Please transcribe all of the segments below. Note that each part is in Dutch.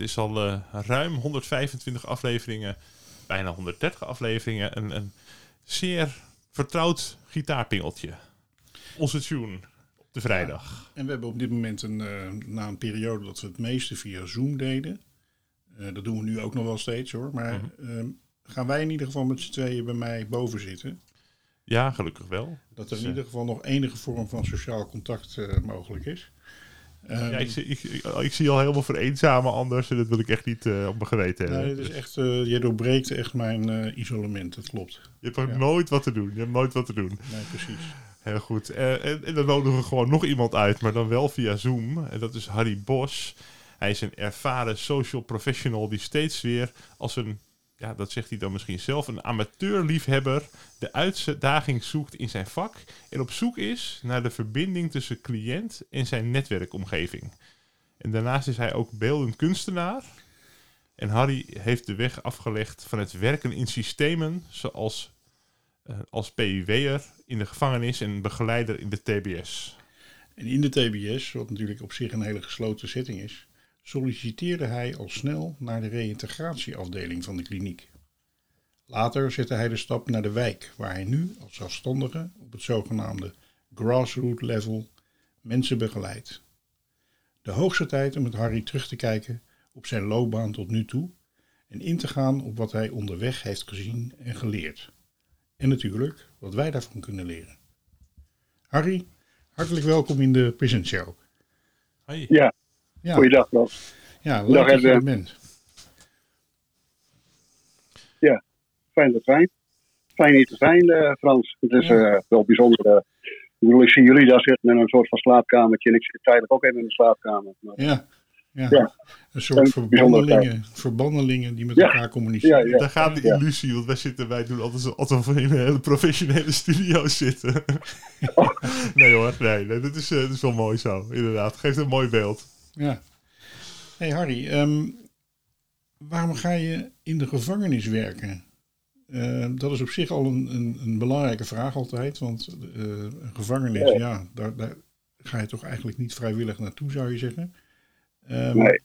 Het is al eh, ruim 125 afleveringen, bijna 130 afleveringen. Een, een zeer vertrouwd gitaarpingeltje. Onze tune op de vrijdag. En we hebben op dit moment een, eh, na een periode dat we het meeste via Zoom deden. eh, dat doen we nu ook nog wel steeds hoor. Maar eh, gaan wij in ieder geval met z'n tweeën bij mij boven zitten. Ja, gelukkig wel. Dat er in ieder geval nog enige vorm van sociaal contact mogelijk is. Ehm, Ja, ik, zie, ik, ik, ik zie al helemaal vereenzamen anders en dat wil ik echt niet eh, op mijn geweten hebben. Nee, is echt, eh je doorbreekt echt mijn eh, isolement, dat klopt. Je hebt ook ja. nooit wat te doen. Je hebt nooit wat te doen. Nee, precies. Heel goed. Eh, en, en dan nodigen we gewoon nog iemand uit, maar dan wel via Zoom. En dat is Harry Bos. Hij is een ervaren social professional die steeds weer als een, ja, dat zegt hij dan misschien zelf, een amateurliefhebber de uitdaging zoekt in zijn vak en op zoek is naar de verbinding tussen cliënt en zijn netwerkomgeving. En daarnaast is hij ook beeldend kunstenaar. En Harry heeft de weg afgelegd van het werken in systemen zoals eh, als PIW'er in de gevangenis en begeleider in de TBS. En in de TBS, wat natuurlijk op zich een hele gesloten setting is, solliciteerde hij al snel naar de reïntegratieafdeling van de kliniek. Later zette hij de stap naar de wijk, waar hij nu als zelfstandige op het zogenaamde grassroots level mensen begeleidt. De hoogste tijd om met Harry terug te kijken op zijn loopbaan tot nu toe en in te gaan op wat hij onderweg heeft gezien en geleerd. En natuurlijk wat wij daarvan kunnen leren. Harry, hartelijk welkom in de Prison Show. Hoi. Ja, Ja, goeiedag Frans. ja leuk dat je er bent. Fijn dat zijn. Fijn hier te zijn, eh, Frans. Het is eh, wel bijzonder. eh. ik bedoel, ik zie jullie daar zitten in een soort van slaapkamertje. En ik zit tijdelijk ook even in de slaapkamer. Maar, Ja, ja. Ja. een soort Een verbandelingen, verbandelingen die met Ja. elkaar communiceren. Ja, ja. Daar gaat de Ja. illusie, want wij, zitten, wij doen altijd alsof we in een hele professionele studio zitten. nee hoor, nee, nee dat, is, dat is wel mooi zo, inderdaad. Geeft een mooi beeld. Ja. hey Harry, ehm, waarom ga je in de gevangenis werken? Eh, dat is op zich al een, een, een belangrijke vraag altijd, want eh, een gevangenis, Ja. ja, daar, daar ga je toch eigenlijk niet vrijwillig naartoe, zou je zeggen. Ehm, Nee.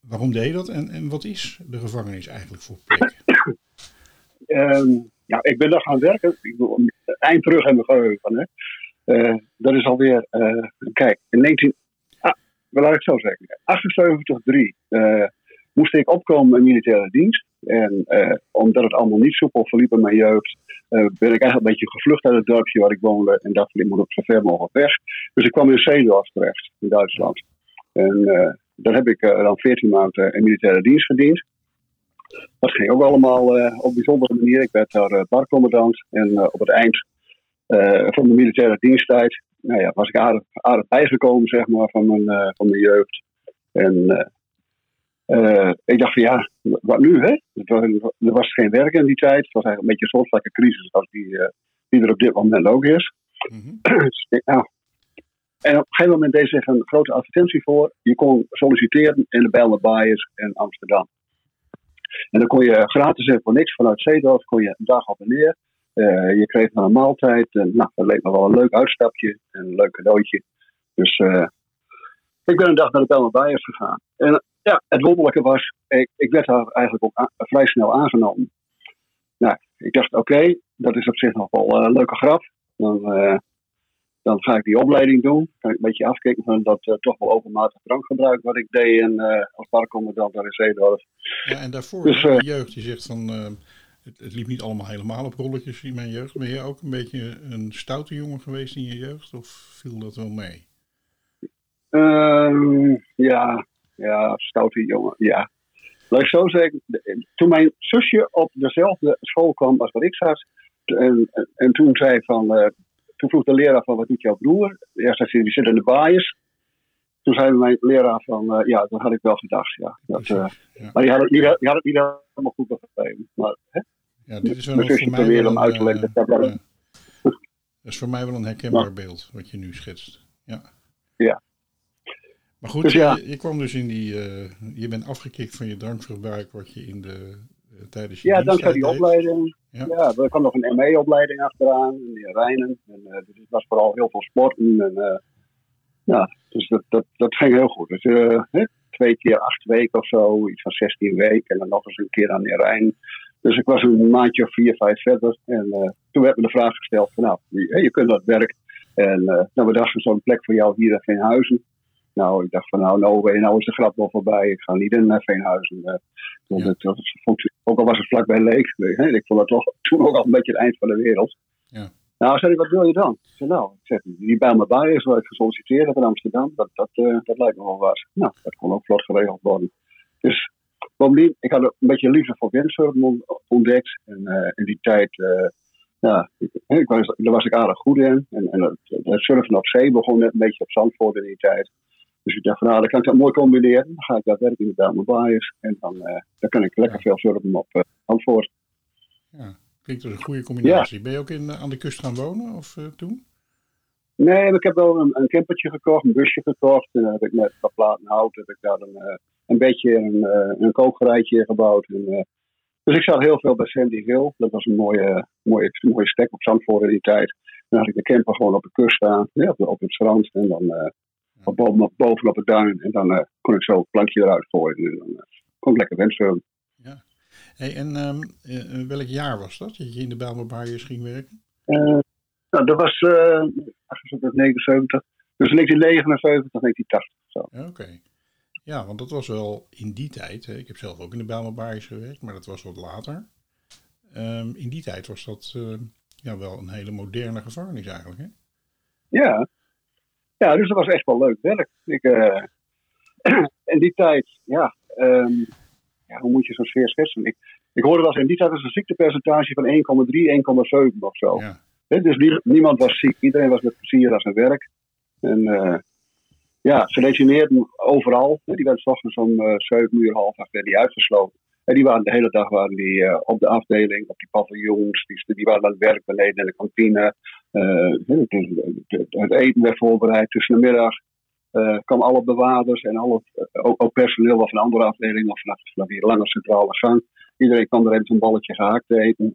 Waarom deed je dat en, en wat is de gevangenis eigenlijk voor plek? Ehm, ja, ik ben daar gaan werken. Ik bedoel, eind terug in mijn geheugen. Hè. Eh, dat is alweer, eh, kijk, in 19... Wel laat ik zo zeggen. 78-3 eh, moest ik opkomen in militaire dienst. En eh, omdat het allemaal niet soepel verliep in mijn jeugd, eh, ben ik eigenlijk een beetje gevlucht uit het dorpje waar ik woonde. En dacht, ik moet ook zo ver mogelijk weg. Dus ik kwam in Zeedorf terecht, in Duitsland. En eh, daar heb ik dan 14 maanden in militaire dienst gediend. Dat ging ook allemaal op een bijzondere manier. Ik werd daar uh, barcommandant. En op het eind van de militaire diensttijd nou ja, was ik aardig, aardig bijgekomen zeg maar, van, mijn, eh, van mijn jeugd. En eh, eh, ik dacht van ja, wat nu hè? Er was geen werk in die tijd. Het was eigenlijk een beetje een soortgelijke crisis als die, die er op dit moment ook is. Mhm. Dus nou. En op een gegeven moment deed zich een grote advertentie voor. Je kon solliciteren in de Bijlmer Baaiers in Amsterdam. En dan kon je gratis en voor niks vanuit Zeedorf kon je een dag op en neer. Eh, je kreeg dan een maaltijd. En, nou, dat leek me wel een leuk uitstapje en een leuk cadeautje. Dus eh, ik ben een dag naar de Baaiers gegaan. En ja, het wonderlijke was, ik, ik werd daar eigenlijk ook vrij snel aangenomen. Nou, ik dacht, oké, dat is op zich nog wel een leuke grap. Dan, eh, dan ga ik die opleiding doen. Kan ik een beetje afkijken van dat uh, toch wel overmatig drankgebruik wat ik deed in, uh, als parkcommandant daar in Zeedorf. Ja, en daarvoor dus, de jeugd, je zegt van het, liep niet allemaal helemaal op rolletjes in mijn jeugd. Ben je ook een beetje een stoute jongen geweest in je jeugd of viel dat wel mee? Uh, ja, ja, stoute jongen, ja. Laat ik zo zeggen, toen mijn zusje op dezelfde school kwam als wat ik zat, en, en toen zei van, uh, toen vroeg de leraar van, wat doet jouw broer? Eerst zei die zit in de baaiers. Toen zei mijn leraar van, uh, ja, dat had ik wel gedacht, ja. Dat, uh, ja. Maar die had, het, die, had, die had het niet helemaal goed begrepen. Maar, hè? Ja, dit is wel voor mij wel een, uit te leggen. Uh, dat is voor mij wel een herkenbaar beeld, wat je nu schetst. Ja. Ja. Maar goed, dus ja. je, je, kwam dus in die, uh, je bent afgekikt van je drankverbruik wat je in de, uh, tijdens je Ja, dankzij die opleiding. Ja. ja, er kwam nog een ME-opleiding achteraan in Rijnen. En, uh, dus het was vooral heel veel sporten. En, ja, dus dat, dat, dat ging heel goed. Dus twee keer acht weken of zo, iets van 16 weken. En dan nog eens een keer aan de Rijn. Dus ik was een maandje of vier, vijf verder. En uh, toen werd me de vraag gesteld van nou, je, kunt dat werk. En uh, nou, we dachten zo'n plek voor jou hier in Veenhuizen. Nou, ik dacht van nou, nou, nou is de grap wel voorbij. Ik ga niet in Veenhuizen. Uh, ja. dat, ook al was het vlakbij Leek. Ik vond dat toch toen ook al een beetje het eind van de wereld. Ja. Nou, zei hij, wat wil je dan? Ik zei, nou, ik zeg, die bij me bij is waar ik gesolliciteerd heb in Amsterdam. Dat, dat, dat lijkt me wel wat. Nou, dat kon ook vlot geregeld worden. Dus Bovendien, ik had een beetje liefde voor windsurfen ontdekt. En uh, in die tijd, uh, ja, ik, was, daar was ik aardig goed in. En, en het, het, surfen op zee begon net een beetje op Zandvoort in die tijd. Dus ik dacht van, nou, dan kan ik dat mooi combineren. Dan ga ik daar werken in de Bijlmerbaaiers. En dan, dan kan ik lekker veel surfen op Zandvoort. Ja, klinkt als een goede combinatie. Ja. Ben je ook in, aan de kust gaan wonen of toen? Nee, ik heb wel een, een campertje gekocht, een busje gekocht. En dan heb ik met wat platen hout, heb ik daar een een beetje een, uh, een kookgerijtje gebouwd. En, uh, dus ik zat heel veel bij Sandy Hill. Dat was een mooie, mooie, mooie stek op Zandvoort in die tijd. Dan had ik de camper gewoon op de kust staan, ja, op, op, het strand. En dan uh, boven, bovenop het duin. En dan kon ik zo het plankje eruit gooien. En dan kon ik lekker windsurfen. Hey, en um, welk jaar was dat dat je in de Bijlmerbaaiers ging werken? nou, dat was 1979. Dus 1979, 1980. Oké. Okay. Ja, want dat was wel in die tijd. Hè, ik heb zelf ook in de Bijlmerbaaiers gewerkt, maar dat was wat later. Um, in die tijd was dat uh, ja, wel een hele moderne gevangenis eigenlijk. Hè? Ja. ja, dus dat was echt wel leuk werk. Ik, uh, in die tijd, ja, um, ja, hoe moet je zo'n sfeer schetsen? Ik, ik hoorde wel eens, in die tijd was een ziektepercentage van 1,3, 1,7 of zo. Ja. Dus nie, niemand was ziek, iedereen was met plezier aan zijn werk. En uh, ja, overal. Die werden s ochtends om uh, 7 uur, half acht die uitgesloten. En die waren de hele dag waren die, uh, op de afdeling, op die paviljoens. Die, die waren aan het werk beneden in de kantine. Het eten werd voorbereid. Tussen de middag uh, kwamen alle bewaarders en alle, ook, ook, personeel van een andere afdeling of vanaf, vanaf die lange centrale gang. Iedereen kwam er even een balletje gehakt eten.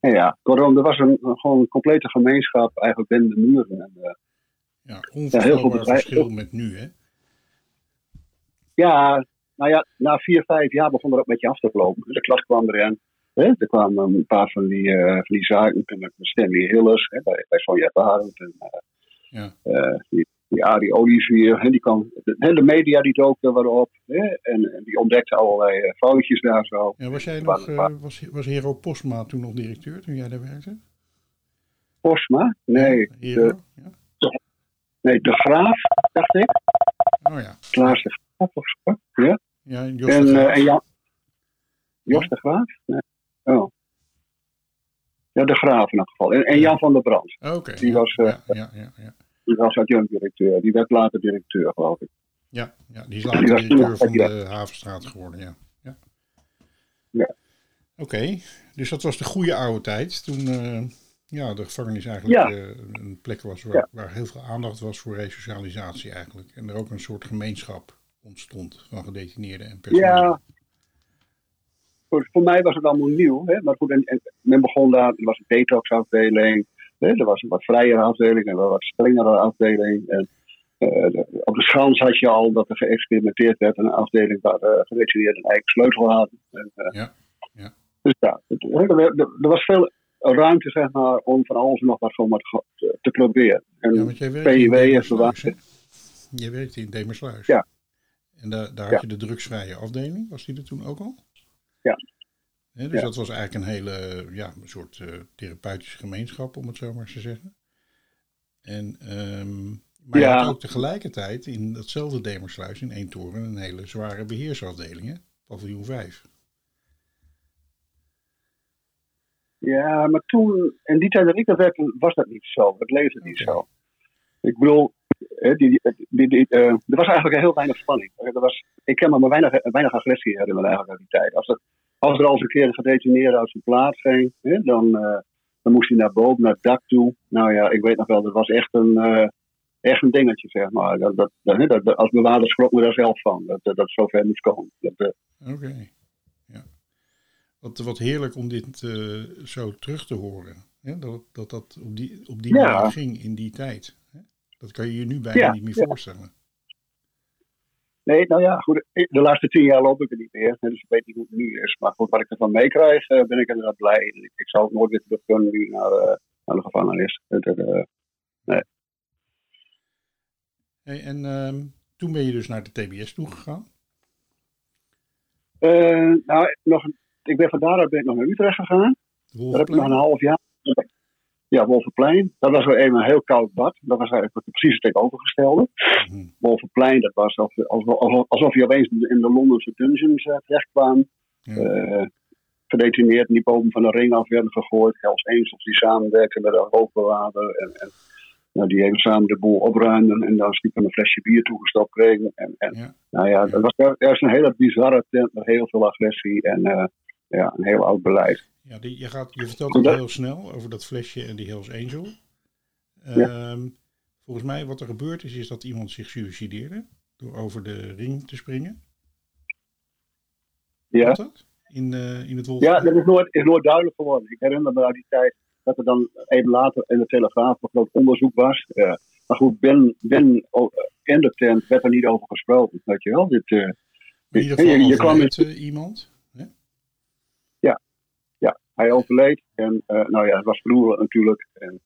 en ja, kortom, er was een, gewoon een complete gemeenschap eigenlijk binnen de muren. En, ja, onvoorstelbaar ja, verschil met nu, hè? Ja, nou ja, na vier, vijf jaar begon er ook een beetje af te lopen. De klas kwam erin. Hè? Er kwamen een paar van die, uh, van die zaken, met Stanley Hillers, hè, bij, bij Sonja Barend en uh, ja. uh, die, die Arie Olivier. Hè, die de, de media die doken waarop hè, en, en, die ontdekte allerlei foutjes daar zo. Ja, was jij nog, was, was Hero Postma toen nog directeur, toen jij daar werkte? Postma? Nee. Ja, Hero, ja. Nee, de Graaf, dacht ik. Oh ja. Klaas de Graaf of zo. Ja, ja Jos en, de Graaf. Uh, en Jan... Jos de Graaf? Nee. Oh. Ja, de Graaf in elk geval. En, en Jan van der Brand. Oké. Okay. Die was... Uh, ja, ja, ja. Die was adjunct-directeur. Die werd later directeur, geloof ik. Ja, ja die is later die directeur van de Havenstraat geworden, ja. Ja. ja. Oké, okay. dus dat was de goede oude tijd. Toen... Uh, ja, de gevangenis eigenlijk ja. uh, een plek was waar, waar, heel veel aandacht was voor resocialisatie eigenlijk. En er ook een soort gemeenschap ontstond van gedetineerden en personeel. Ja, voor, voor mij was het allemaal nieuw. Hè? Maar goed, en, en men begon daar, er was een detoxafdeling, hè? er was een wat vrijere afdeling en een wat strengere afdeling. En, uh, de, op de schans had je al dat er geëxperimenteerd werd een afdeling waar de gedetineerden een eigen sleutel hadden. En, ja. ja. Dus ja, het, er, er was veel ruimte zeg maar, om van alles en nog wat maar te, te proberen. En Ja, want jij PIW en hè? Jij werkte in Demersluis. Ja. En daar, daar Ja. had je de drugsvrije afdeling. Was die er toen ook al? Dus Ja. dat was eigenlijk een hele, ja, een soort eh, therapeutische gemeenschap, om het zo maar eens te zeggen. En, ehm, maar je had ook tegelijkertijd in datzelfde Demersluis in Eendtoren een hele zware beheersafdeling, hè? Paviljoen 5. Ja, maar toen, in die tijd dat ik dat werkte, was dat niet zo. Het leefde niet zo. Ik bedoel, die, die, die, eh, er was eigenlijk heel weinig spanning. Er was, ik kan me maar weinig, weinig agressie herinneren eigenlijk uit die tijd. Als als er al eens een keer een gedetineerde uit zijn plaats ging, hè, dan, eh, dan moest hij naar boven, naar het dak toe. Nou ja, ik weet nog wel, dat was echt een, eh, echt een dingetje, zeg maar. Dat, dat, dat, dat, als bewaarder schrok me daar zelf van, dat dat, dat zover moest komen. Eh, Oké, ja. Wat, wat heerlijk om dit zo terug te horen. Hè? Dat, dat dat op die, op die Ja. manier ging in die tijd. Hè? Dat kan je je nu bijna Ja, niet meer ja. voorstellen. Nee, nou ja, goed. De laatste tien jaar loop ik er niet meer. Dus ik weet niet hoe het nu is. Maar goed, wat ik ervan meekrijg, eh, ben ik inderdaad blij. Ik, ik zou ook nooit weer terug kunnen nu naar, eh, naar de gevangenis. Het, eh, Hey, en ehm, toen ben je dus naar de TBS toegegaan. nou, nog, ik ben van daaruit ben ik nog naar Utrecht gegaan. Daar heb ik nog een half jaar. Ja, Wolvenplein. Dat was wel even een heel koud bad. Dat was eigenlijk precies het tegenovergestelde. Wolvenplein, dat was alsof, alsof, alsof je opeens in de Londense dungeons uh, terecht kwam. Eh gedetineerd die boven van de ring af werden gegooid. Hells Angels die samenwerkten met de hoofdbewaarder. En, en nou, die even samen de boel opruimden. En dan stiekem een flesje bier toegestopt kregen. En, en, Ja. Nou ja, dat was juist een hele bizarre tent met heel veel agressie. En eh, ja, een heel oud beleid. Ja, die, je, gaat, je vertelt het heel snel over dat flesje en die Hells Angel. Ja. Ehm, volgens mij wat er gebeurd is, is dat iemand zich suicideerde. Door over de ring te springen. Ja, dat? In, eh, in het ja Wolvenplein? dat is nooit, is nooit duidelijk geworden. Ik herinner me uit die tijd dat er dan even later in de Telegraaf nog groot onderzoek was. Eh, maar goed, Ben, ben oh, in de tent werd er niet over gesproken. Weet je wel? Dit, eh, in ieder geval je, je kwam in, eh, iemand. Hij overleed. En eh, nou ja, het was vroeger natuurlijk. En,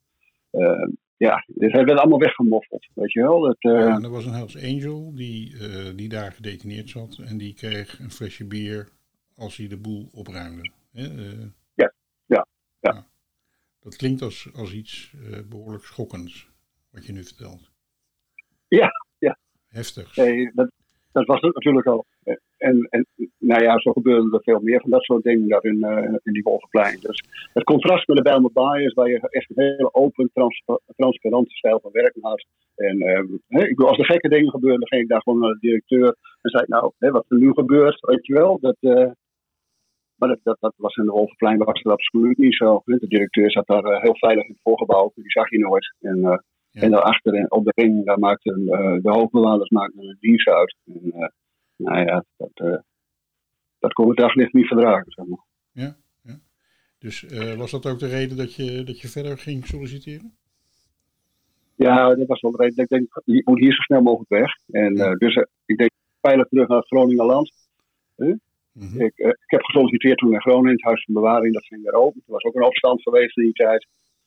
eh, ja, dus hij werd allemaal weggemoffeld. Weet je wel? Dat, eh, Ja, en er was een Hells Angel die, die daar gedetineerd zat. En die kreeg een flesje bier als hij de boel opruimde. Ja, ja, ja. Dat klinkt als, als iets eh, behoorlijk schokkends, wat je nu vertelt. Ja, ja. Heftig. Nee, dat, dat was het natuurlijk al. En, en nou ja, zo gebeurde er veel meer van dat soort dingen daar in, eh, in die Wolvenplein. Dus het contrast met de Bijlmer Baai is waar je echt een hele open, transpa- transparante stijl van werken had. En eh, ik bedoel, als er gekke dingen gebeurden, dan ging ik daar gewoon naar de directeur en zei nou, hè, wat er nu gebeurt, weet je wel. Dat, eh, maar dat, dat, dat was in de Wolvenplein was dat absoluut niet zo. De directeur zat daar heel veilig in het voorgebouw, die zag je nooit. En, Ja. en daarachter op de ring, daar maakten eh, de hoofdbewaarders maakten een dienst uit. En, eh, nou ja, dat, eh, dat kon het daglicht niet verdragen. Zeg maar. Dus eh, was dat ook de reden dat je, dat je verder ging solliciteren? Ja, dat was wel de reden. Ik denk, je moet hier zo snel mogelijk weg. En Ja. eh, dus ik denk veilig terug naar het Groningenland. Mhm. Ik, ik heb gesolliciteerd toen in Groningen, het Huis van Bewaring, dat ging weer open. Er was ook een opstand geweest in die tijd.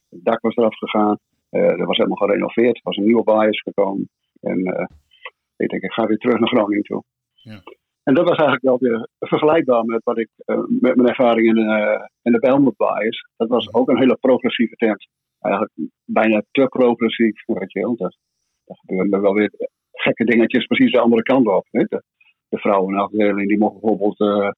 Het dak was eraf gegaan. Eh er was helemaal gerenoveerd. Er was een nieuwe bias gekomen. En ik denk, ik ga weer terug naar Groningen toe. Ja. En dat was eigenlijk wel weer vergelijkbaar met wat ik eh, met mijn ervaring in, de in de Belmont bias. Dat was ook een hele progressieve tent. Eigenlijk bijna te progressief, weet je wel. Dat gebeurden wel weer gekke dingetjes precies de andere kant op. De, de vrouwenafdeling die mocht bijvoorbeeld eh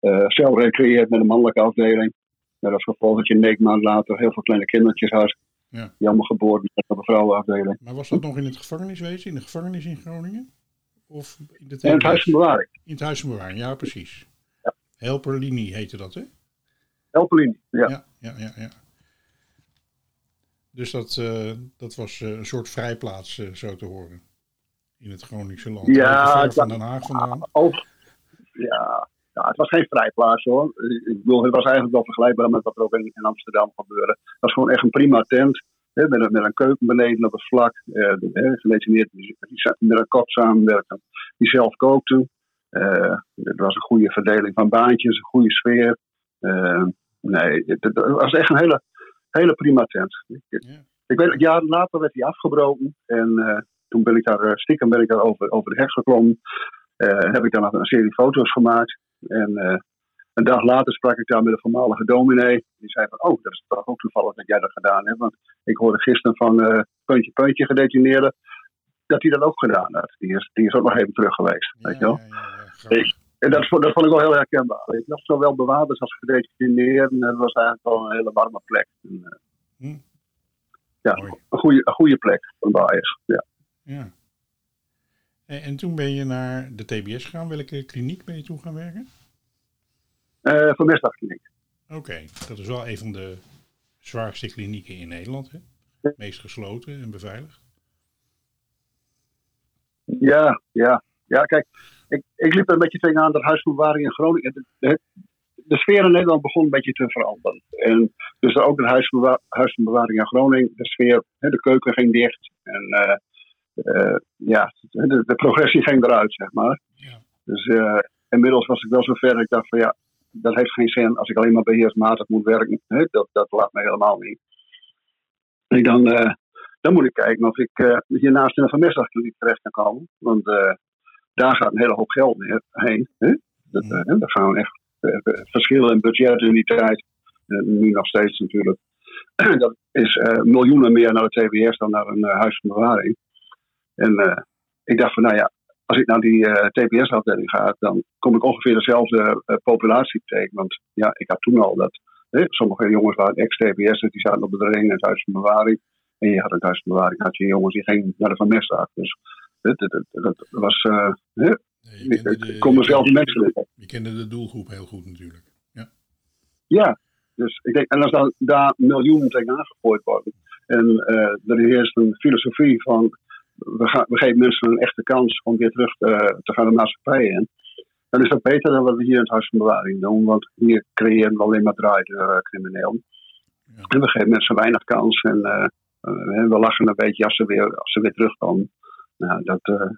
eh zelf recreëren met een mannelijke afdeling. Met als gevolg dat je negen maand later heel veel kleine kindertjes had. Ja. Die allemaal geboren op een vrouwenafdeling. Maar was dat nog in het gevangeniswezen, in de gevangenis in Groningen? Of in de En het huis van bewaring. In het huis van bewaring, ja precies. Ja. Helperlinie heette dat, hè? Helpelinie. Ja. Ja, ja, ja. ja. Dus dat, eh, dat was eh, een soort vrijplaats, eh, zo te horen. In het Groningse land. Ja, dat- van Den Haag vandaan. Over, ja, ja, het was geen vrijplaats hoor. Ik bedoel, het was eigenlijk wel vergelijkbaar met wat er ook in, in Amsterdam gebeurde. Het was gewoon echt een prima tent. Met, een, met een keuken beneden op het vlak. Eh, gedetineerd die, die met een kok samenwerkte. Die zelf kookte. Eh het was een goede verdeling van baantjes, een goede sfeer. Eh, nee, het, het was echt een hele, hele prima tent. Ik, Ja. ik weet, jaren later werd hij afgebroken. En toen ben ik daar stiekem ben ik daar over, over de hek geklommen. Heb ik daar nog een serie foto's gemaakt. En een dag later sprak ik daar met een voormalige dominee. Die zei van, oh, dat is toch ook toevallig dat jij dat gedaan hebt. Want ik hoorde gisteren van eh, Puntje Puntje gedetineerde. Dat hij dat ook gedaan had. Die is, die is ook nog even terug geweest. weet je wel? Ja. En dat, vond- dat vond ik wel heel herkenbaar. Je, nog zowel bewaarders als gedetineerden. Dat was eigenlijk wel een hele warme plek. En, eh, Hm. ja, Mooi. een goede, een goede plek van bias. Ja. Ja. En, en toen ben je naar de TBS gegaan. Welke kliniek ben je toen gaan werken? Eh voor misdaadkliniek. Oké, dat is wel een van de zwaarste klinieken in Nederland. Hè? Meest gesloten en beveiligd. Ja, ja. Ja, kijk, ik, ik liep er een beetje tegenaan dat huisbewaring in Groningen. De, de, de sfeer in Nederland begon een beetje te veranderen. En dus ook de huisbewa huisbewaring in Groningen, de sfeer, hè, de keuken ging dicht. En eh, eh, ja, de, de progressie ging eruit, zeg maar. Ja. Dus eh, inmiddels was ik wel zover dat ik dacht van ja, dat heeft geen zin als ik alleen maar beheersmatig moet werken. Dat, dat laat me helemaal niet. En dan, eh, dan moet ik kijken of ik eh, hiernaast in een vermisdagkliniek terecht kan komen. Want eh, daar gaat een hele hoop geld heen. Hè? Dat, hè, daar gaan we echt verschillen in budget in die tijd. Eh, nu nog steeds natuurlijk. dat is miljoenen meer naar de TBS dan naar een huis van bewaring. En ik dacht van, nou ja, als ik naar die eh, TBS-afdeling ga, dan kom ik ongeveer dezelfde eh, populatie tegen. Want ja, ik had toen al dat hè, sommige jongens waren ex-TBS'ers, die zaten op de ring in het huis van bewaring. En je had een huis van bewaring, had je jongens die gingen naar de vermestdag. Dus dat, dat, dat, dat was, eh, hè, Nee, ik kom dezelfde mensen liggen. je kende de doelgroep heel goed natuurlijk. Ja, dus ik denk, en als dan daar miljoenen tegenaan gegooid worden. En er heerst een filosofie van. We, gaan, we geven mensen een echte kans om weer terug te, te gaan de maatschappij in. Dan is dat beter dan wat we hier in het Huis van Bewaring doen. Want hier creëren we alleen maar draaideur crimineel. Ja. En we geven mensen weinig kans. En eh, eh, we lachen een beetje als ze weer, als ze weer terugkomen. Nou, dat, eh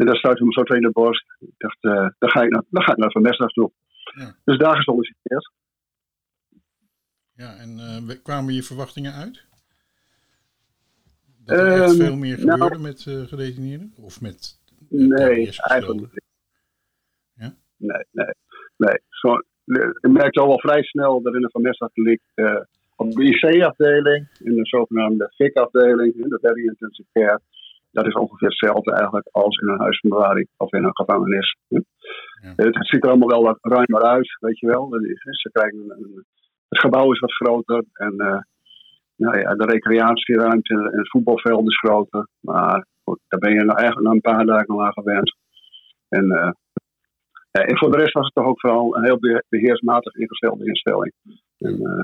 en dat stuit me zo twee in de borst. Ik dacht, eh, dan, ga ik naar, dan ga ik naar Vermestdag toe. Ja. Dus daar gesolliciteerd. Ja, en eh, kwamen je verwachtingen uit? Dat er echt Ehm, veel meer nou- gebeurde met eh gedetineerden? Of met eh, Nee, eigenlijk niet. Ja? Nee, nee. nee. Zo, ik merkte al wel vrij snel dat in de Van Mestdag eh op de IC-afdeling, in de zogenaamde FIC-afdeling, in de Very Intensive Care, dat is ongeveer hetzelfde eigenlijk als in een huis van bewaring of in een gevangenis. Ja. Het, het ziet er allemaal wel wat ruimer uit, weet je wel. Ze krijgen een, een- het gebouw is wat groter en nou ja, de recreatieruimte en het voetbalveld is groter. Maar goed, daar ben je nou eigenlijk na een paar dagen al aan gewend. En, eh, ja, en voor de rest was het toch ook vooral een heel behe- beheersmatig ingestelde instelling. En, eh,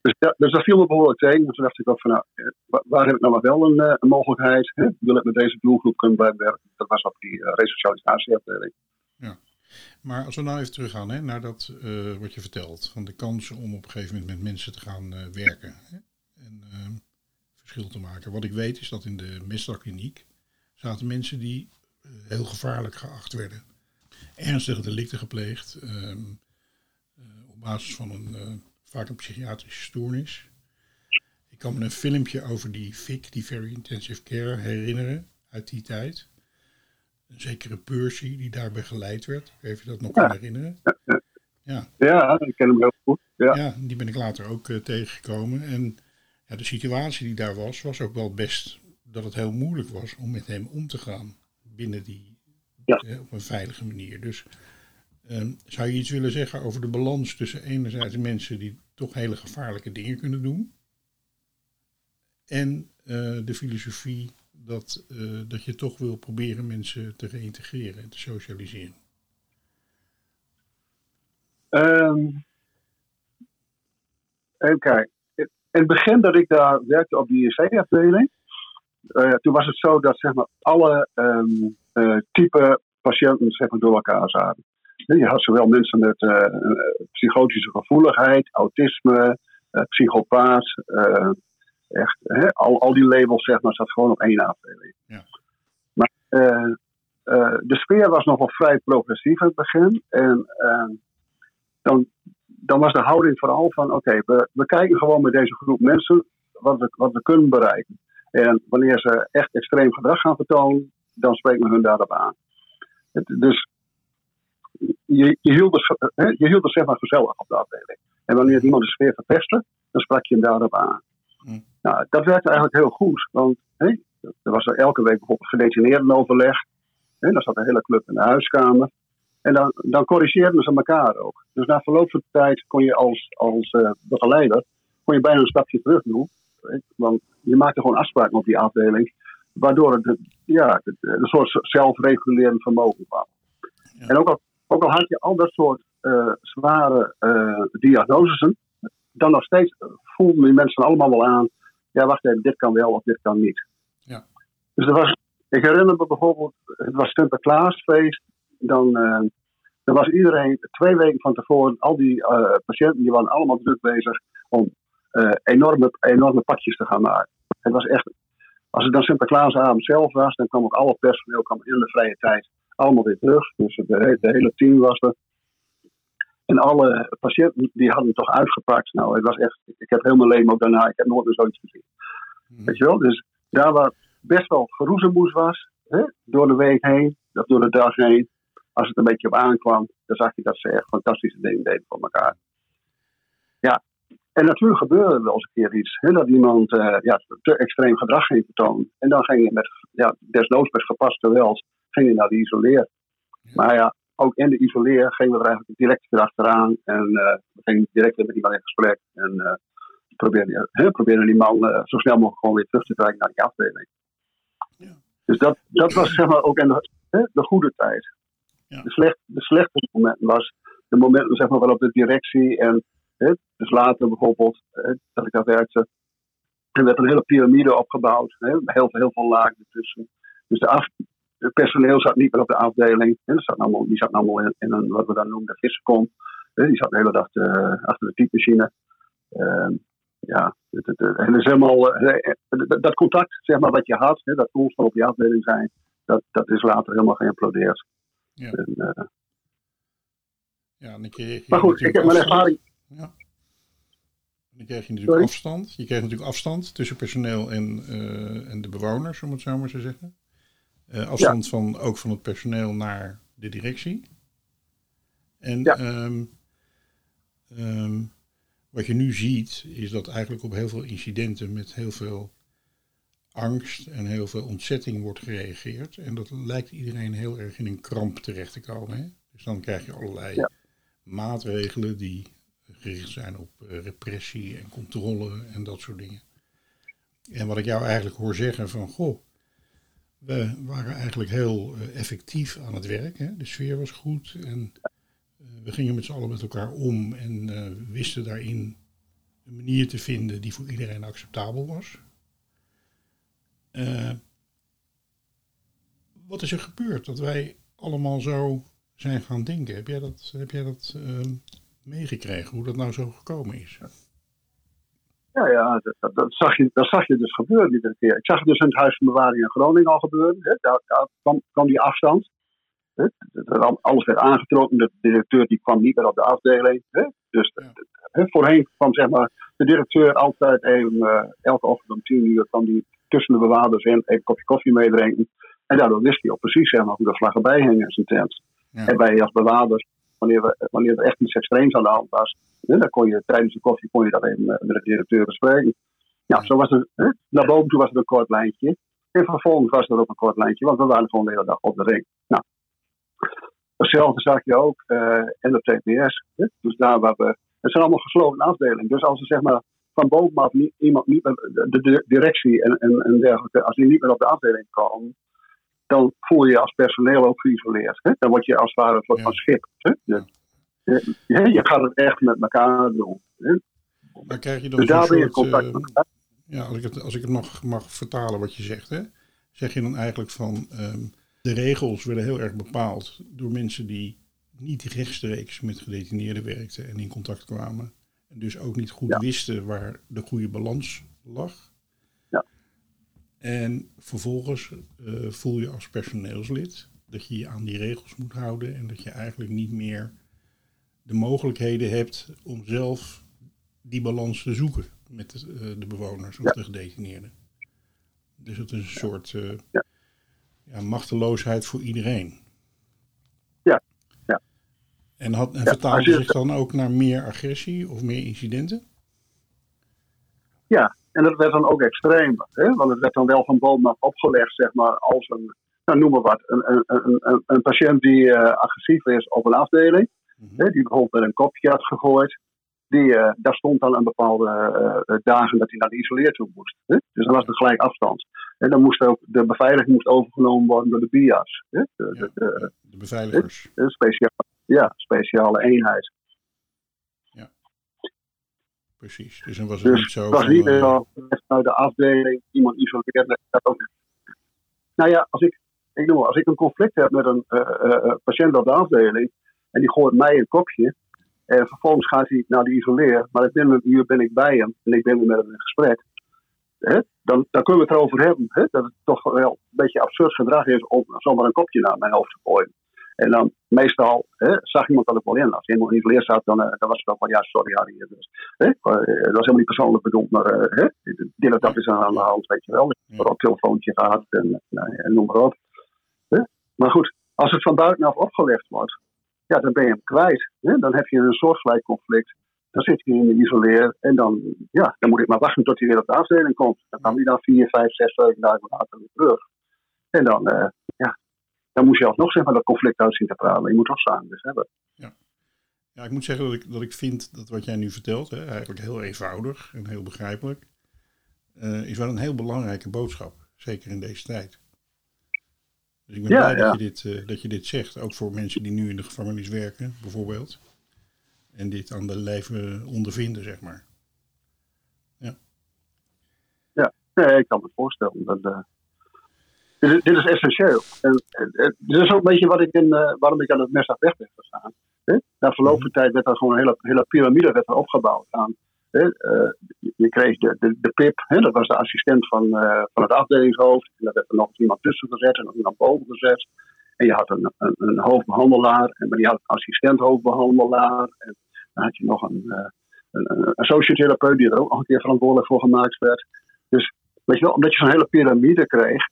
dus, ja, dus dat viel me behoorlijk tegen. Dus toen dacht ik ook van, nou, eh, wa- waar heb ik nou wel een, mogelijkheid? Hè? Wil ik met deze doelgroep kunnen blijven werken? Dat was op die resocialisatieafdeling. Maar als we nou even teruggaan hè, naar dat wat je vertelt. Van de kans om op een gegeven moment met mensen te gaan werken. Hè, en ehm, verschil te maken. Wat ik weet is dat in de misdaadkliniek zaten mensen die eh, heel gevaarlijk geacht werden. Ernstige delicten gepleegd. ehm, eh, op basis van een eh, vaak een psychiatrische stoornis. Ik kan me een filmpje over die FIC, die Very Intensive Care, herinneren uit die tijd. Een zekere Percy die daarbij geleid werd. Even dat nog kan herinneren. Ja, Ja, ik ken hem heel goed. Ja, ja, die ben ik later ook tegengekomen. En ja, de situatie die daar was, was ook wel best dat het heel moeilijk was om met hem om te gaan. Binnen die, Ja. eh, op een veilige manier. Dus ehm, zou je iets willen zeggen over de balans tussen enerzijds mensen die toch hele gevaarlijke dingen kunnen doen. En eh, de filosofie dat, eh, dat je toch wil proberen mensen te reïntegreren en te socialiseren. Ehm, even kijken. In het begin dat ik daar werkte op die IC-afdeling, eh, toen was het zo dat zeg maar, alle eh, type patiënten zeg maar, door elkaar zaten. Je had zowel mensen met eh, psychotische gevoeligheid, autisme, psychopaat, echt, hè, al, al die labels zeg maar, zat gewoon op één afdeling. Ja. Maar de sfeer was nog wel vrij progressief in het begin. En ehm, dan dan was de houding vooral van: oké, we, we kijken gewoon met deze groep mensen wat we, wat we kunnen bereiken. En wanneer ze echt extreem gedrag gaan vertonen, dan spreken we hun daarop aan. Het, dus je, je, hield het, je hield het zeg maar gezellig op de afdeling. En wanneer iemand de sfeer verpestte, dan sprak je hem daarop aan. Hm. Nou, dat werkte eigenlijk heel goed, want hè, er was er elke week bijvoorbeeld gedetineerden overleg. Hè, dan zat de hele club in de huiskamer. En dan, dan corrigeerden ze elkaar ook. Dus na verloop van tijd kon je als, als uh, begeleider kon je bijna een stapje terug doen. Want je maakte gewoon afspraken op die afdeling, waardoor het ja, een soort zelfregulerend vermogen kwam. En ook al, ook al had je al dat soort uh, zware uh, diagnoses, dan nog steeds voelden die mensen allemaal wel aan, ja wacht even, dit kan wel of dit kan niet. Ja. Dus er was, ik herinner me bijvoorbeeld, het was Sinterklaasfeest, dan, uh, dan was iedereen twee weken van tevoren, al die patiënten die waren allemaal druk bezig om enorme, enorme pakjes te gaan maken. Het was echt, als het dan Sinterklaasavond zelf was, dan kwam ook alle personeel kwam in de vrije tijd allemaal weer terug. Dus het hele team was er. En alle patiënten die hadden toch uitgepakt. Nou, het was echt, ik heb mijn leven ook daarna, ik heb nooit meer zoiets gezien. Hmm. Weet je wel? Dus daar waar best wel geroezemoes was, hè, door de week heen, of door de dag heen, als het een beetje op aankwam, dan zag je dat ze echt fantastische dingen deden voor elkaar. Ja, en natuurlijk gebeurde er wel eens een keer iets. Hè, dat iemand uh, ja, te extreem gedrag ging vertonen. En dan ging je met, ja, desnoods met gepaste wel, ging je naar de isoleer. Maar ja, ook in de isoleer gingen we er eigenlijk direct achteraan. En uh, we gingen direct met iemand in gesprek. En uh, probeerden, probeerden die man zo snel mogelijk gewoon weer terug te krijgen naar die afdeling. Ja. Dus dat, dat was zeg maar ook in de, de goede tijd. De, slecht, de slechte momenten was de momenten zeg maar, waarop de directie en dus later bijvoorbeeld, dat ik daar werkte, er werd een hele piramide opgebouwd. Heel veel, heel veel lagen ertussen. Dus de af, het personeel zat niet meer op de afdeling. Hè. Zat allemaal, die zat allemaal in, in, een, wat we dan noemen, de vissenkont. Die zat de hele dag uh, achter de typemachine. Uh, ja, het, het, het, is helemaal, uh, dat contact zeg maar, wat je had, hè, dat constant op je afdeling zijn, dat, dat is later helemaal geïmplodeerd. Ja. En, uh, ja, en je maar goed, ik heb mijn ervaring. Ja. Dan krijg je natuurlijk afstand. Je krijgt natuurlijk afstand tussen personeel en, en de bewoners, om het zo maar te zeggen. Uh, afstand van, ook van het personeel naar de directie. En ehm, ehm, wat je nu ziet, is dat eigenlijk op heel veel incidenten met heel veel angst en heel veel ontzetting wordt gereageerd. En dat lijkt iedereen heel erg in een kramp terecht te komen. Hè? Dus dan krijg je allerlei maatregelen die gericht zijn op uh, repressie en controle en dat soort dingen. En wat ik jou eigenlijk hoor zeggen van, goh, we waren eigenlijk heel eh, effectief aan het werk. Hè? De sfeer was goed en uh, we gingen met z'n allen met elkaar om en uh, wisten daarin een manier te vinden die voor iedereen acceptabel was. Wat is er gebeurd dat wij allemaal zo zijn gaan denken? Heb jij dat, heb jij dat ehm, meegekregen, hoe dat nou zo gekomen is? Ja, ja dat, dat, zag je, dat zag je dus gebeuren iedere keer. Ik zag het dus in het Huis van Bewaring in Groningen al gebeuren. Hè. Daar, daar kwam, kwam, die afstand. Hè. Alles werd aangetrokken. De directeur die kwam niet meer op de afdeling. Hè. Dus hè, voorheen kwam zeg maar, de directeur altijd even, uh, elke ochtend om tien uur kwam die tussen de bewaarders in, even een kopje koffie meedrinken. En daardoor wist hij ook precies zeg maar, hoe de vlaggen bijhingen in zijn tent. Ja. En wij als bewaarders, wanneer, we, wanneer er echt iets extreems aan de hand was, dan kon je tijdens de koffie kon je dat even met de directeur bespreken. Ja, zo was het. Hè? Naar boven toe was het een kort lijntje. En vervolgens was er ook een kort lijntje, want we waren gewoon de hele dag op de ring. Nou, hetzelfde zag je ook uh, in de TPS. Hè? Dus daar waar we. Het zijn allemaal gesloten afdelingen. Dus als er zeg maar van bovenaf niet, iemand niet de, de directie en, en, en dergelijke, als die niet meer op de afdeling komen, dan voel je je als personeel ook geïsoleerd. Hè? Dan word je als het ware een soort van schip. Hè? je, je gaat het echt met elkaar doen. Hè? Maar krijg je dan dus daar ben je contact uh, Ja, als ik, het, als ik het nog mag vertalen wat je zegt, hè, zeg je dan eigenlijk van um, de regels werden heel erg bepaald door mensen die niet rechtstreeks met gedetineerden werkten en in contact kwamen. En dus ook niet goed wisten waar de goede balans lag. Ja. En vervolgens uh, voel je als personeelslid dat je je aan die regels moet houden en dat je eigenlijk niet meer de mogelijkheden hebt om zelf die balans te zoeken met de, eh, de bewoners of de gedetineerden. Dus het is een soort uh, ja. ja. machteloosheid voor iedereen. En, had, en vertaalde zich dan ook naar meer agressie of meer incidenten? Ja, en dat werd dan ook extremer. Hè? Want het werd dan wel van bovenaf opgelegd, zeg maar, als een, nou, noem maar wat, een, een, een, een patiënt die uh, agressief is op een afdeling, mm -hmm. hè, die bijvoorbeeld met een kopje had gegooid, die, uh, daar stond dan een bepaalde uh, dagen dat hij naar de isoleer toe moest. Hè? Dus dan was het gelijk afstand. En dan moest ook de beveiliging moest overgenomen worden door de BIA's. Hè? De, ja, de, de, de, beveiligers. De speciale, ja, speciale eenheid. Ja. Precies. Dus dan was het dus niet zo. Het was van, niet uh, uit de afdeling iemand isoleerde. Ook. Nou ja, als ik, ik noem als ik een conflict heb met een patiënt op de afdeling en die gooit mij een kopje. En vervolgens gaat hij naar de isoleer. Maar binnen een uur ben ik bij hem en ik ben weer met hem in gesprek. Dan, dan kunnen we het erover hebben. Dat het toch wel een beetje absurd gedrag is om zomaar een kopje naar mijn hoofd te gooien. En dan meestal hè, zag iemand dat ik wel in. Als iemand geïsoleerd zat, dan, uh, dan was het ook van ja, sorry Harry. Dus, dat was helemaal niet persoonlijk bedoeld, maar uh, hè? dit of dat is aan de hand, weet je wel. Ik heb een telefoontje gehad en, en noem maar op. Maar goed, als het van buitenaf opgelegd wordt, ja, dan ben je hem kwijt. Hè? Dan heb je een soortgelijk conflict. Dan zit hij in de isoleer en dan, ja, dan moet ik maar wachten tot hij weer op de afdeling komt. Dan kan hij dan vier, vijf, zes, zeven dagen later weer terug. En dan, ja, dan moet je alsnog zeg maar dat conflict uit zien te praten. Je moet toch samen dus hebben. Ja. ja, ik moet zeggen dat ik, dat ik vind dat wat jij nu vertelt, hè, eigenlijk heel eenvoudig en heel begrijpelijk, uh, is wel een heel belangrijke boodschap. Zeker in deze tijd. Dus ik ben Ja, blij ja. dat, je dit, eh, dat je dit zegt. Ook voor mensen die nu in de gevangenis werken, bijvoorbeeld. En dit aan de lijve ondervinden, zeg maar. Nee, ik kan me voorstellen. Dat, uh, dit, is, dit is essentieel. En, en, dit is ook een beetje wat ik in, uh, waarom ik aan het Mestdag weg ben gegaan. Hè? Na verloop van tijd werd er gewoon een hele, hele piramide werd er opgebouwd aan. Hè? Uh, je kreeg de, de, de PIP, hè? dat was de assistent van, van het afdelingshoofd. En daar werd er nog iemand tussen gezet en nog iemand boven gezet. En je had een, een, een hoofdbehandelaar, en maar die had een assistent hoofdbehandelaar. En dan had je nog een, een, een associatherapeut die er ook nog een keer verantwoordelijk voor gemaakt werd. Dus Weet je wel, omdat je zo'n hele piramide kreeg,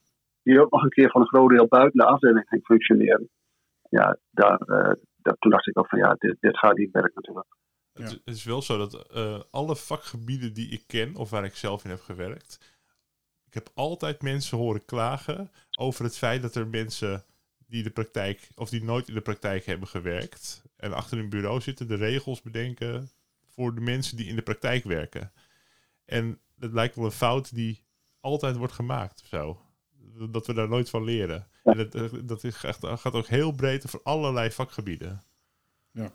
die ook nog een keer van een groot deel buiten de afdeling ging functioneren. Ja, daar, uh, daar, toen dacht ik ook van ja, dit, dit gaat niet werken natuurlijk. Ja. Het, het, is wel zo dat uh, alle vakgebieden die ik ken, of waar ik zelf in heb gewerkt, ik heb altijd mensen horen klagen over het feit dat er mensen die de praktijk, of die nooit in de praktijk hebben gewerkt, en achter een bureau zitten, de regels bedenken voor de mensen die in de praktijk werken. En het lijkt wel een fout die altijd wordt gemaakt of zo. Dat we daar nooit van leren. Ja. En dat, dat is echt, gaat ook heel breed over allerlei vakgebieden. Ja.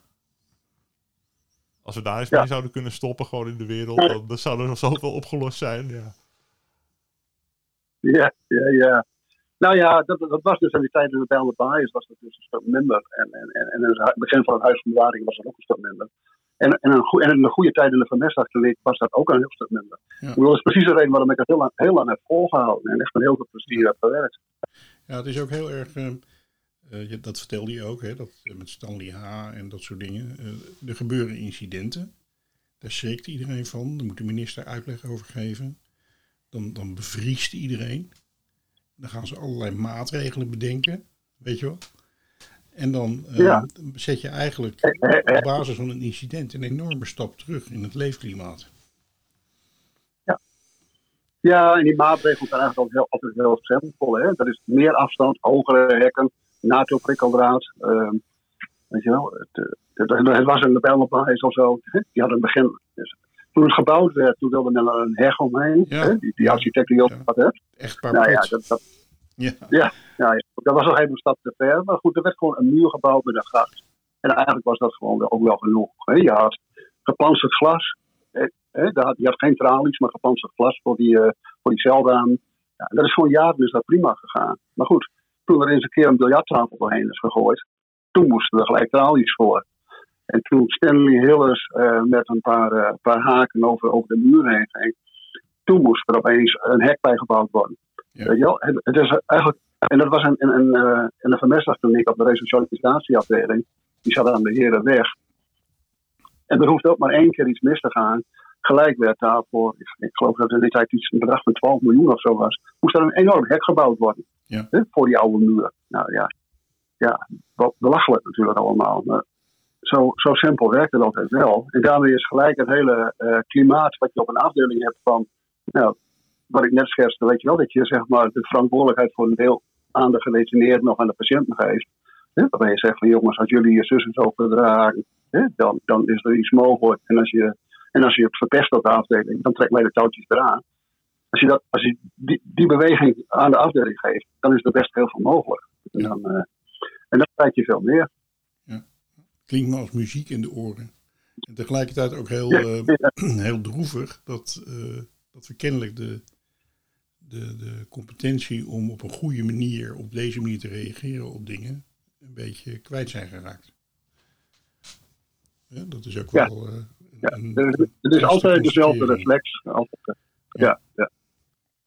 Als we daar eens ja. mee zouden kunnen stoppen, gewoon in de wereld, dan, dan zou er nog zoveel opgelost zijn. Ja, ja, ja. ja. Nou ja, dat, dat was dus in die tijd in de Bijlmer Baaiers was dat dus een stuk minder. En, en, en, en in het begin van het Huis van Bewaring was dat ook een stuk minder. En, en, een goe, en in een goede tijd in de vermestachterleek was dat ook een heel stuk minder. Ja. Dat is precies de reden waarom ik het heel lang, heel lang heb volgehouden. En echt met heel veel plezier heb gewerkt. Ja, het is ook heel erg... Uh, uh, dat vertelde je ook, hè, dat, uh, met Stanley H. en dat soort dingen. er gebeuren incidenten. Daar schrikt iedereen van. Daar moet de minister uitleg over geven. Dan, dan bevriest iedereen. Dan gaan ze allerlei maatregelen bedenken. Weet je wel? En dan uh, ja. zet je eigenlijk op basis van een incident een enorme stap terug in het leefklimaat. Ja, ja en die maatregelen zijn eigenlijk heel, altijd heel simpel. Hè? Dat is meer afstand, hogere hekken, NATO-prikkeldraad. Uh, weet je wel, het, het, het was een Bijlmerplaats of zo. Die had een begin. Dus toen het gebouwd werd, toen wilde men er een heg omheen. Ja. Hè? Die, die architect die ook ja. had. Hè? Echt paar nou, ja, dat, dat, ja. Ja, dat was nog even een stap te ver. Maar goed, er werd gewoon een muur gebouwd met een gracht. En eigenlijk was dat gewoon ook wel genoeg. Hè. Je had gepanzerd glas. Hè, je had geen tralies, maar gepanzerd glas voor die, uh, voor die celraam. Ja, dat is gewoon jaren is dat prima gegaan. Maar goed, toen er eens een keer een biljarttafel doorheen is gegooid, toen moesten er gelijk tralies voor. En toen Stanley Hillers uh, met een paar, uh, paar haken over, over de muur heen ging, toen moest er opeens een hek bijgebouwd worden. Ja. Weet je wel? Het, het is eigenlijk, en dat was in, in, in, uh, in de vermestdagkliniek op de resocialisatieafdeling. Die zat aan de Herenweg. En er hoeft ook maar één keer iets mis te gaan. Gelijk werd daarvoor, ik, ik geloof dat in die tijd iets een bedrag van 12 miljoen of zo was, moest er een enorm hek gebouwd worden. Ja. Hè, voor die oude muur. Nou ja, ja be- belachelijk natuurlijk allemaal. Maar zo, zo simpel werkt het altijd wel. En daarmee is gelijk het hele eh, klimaat wat je op een afdeling hebt van, nou, wat ik net schetste, weet je wel, dat je zeg maar de verantwoordelijkheid voor een deel aan de gedetineerden of aan de patiënten geeft. Hè, waarbij je zegt van jongens, als jullie je zus en zo verdragen, hè, dan, dan is er iets mogelijk. En als je, en als je het verpest op de afdeling, dan trekt mij de touwtjes eraan. Als je, dat, als je die, die beweging aan de afdeling geeft, dan is er best heel veel mogelijk. En dan, eh, en dan krijg je veel meer. Klinkt me als muziek in de oren. En tegelijkertijd ook heel, Ja, eh, ja. heel droevig dat, eh, dat we kennelijk de, de, de competentie om op een goede manier, op deze manier te reageren op dingen, een beetje kwijt zijn geraakt. Ja, dat is ook Ja. wel. eh, Ja, het is, altijd dezelfde reflex. Altijd, ja, ja.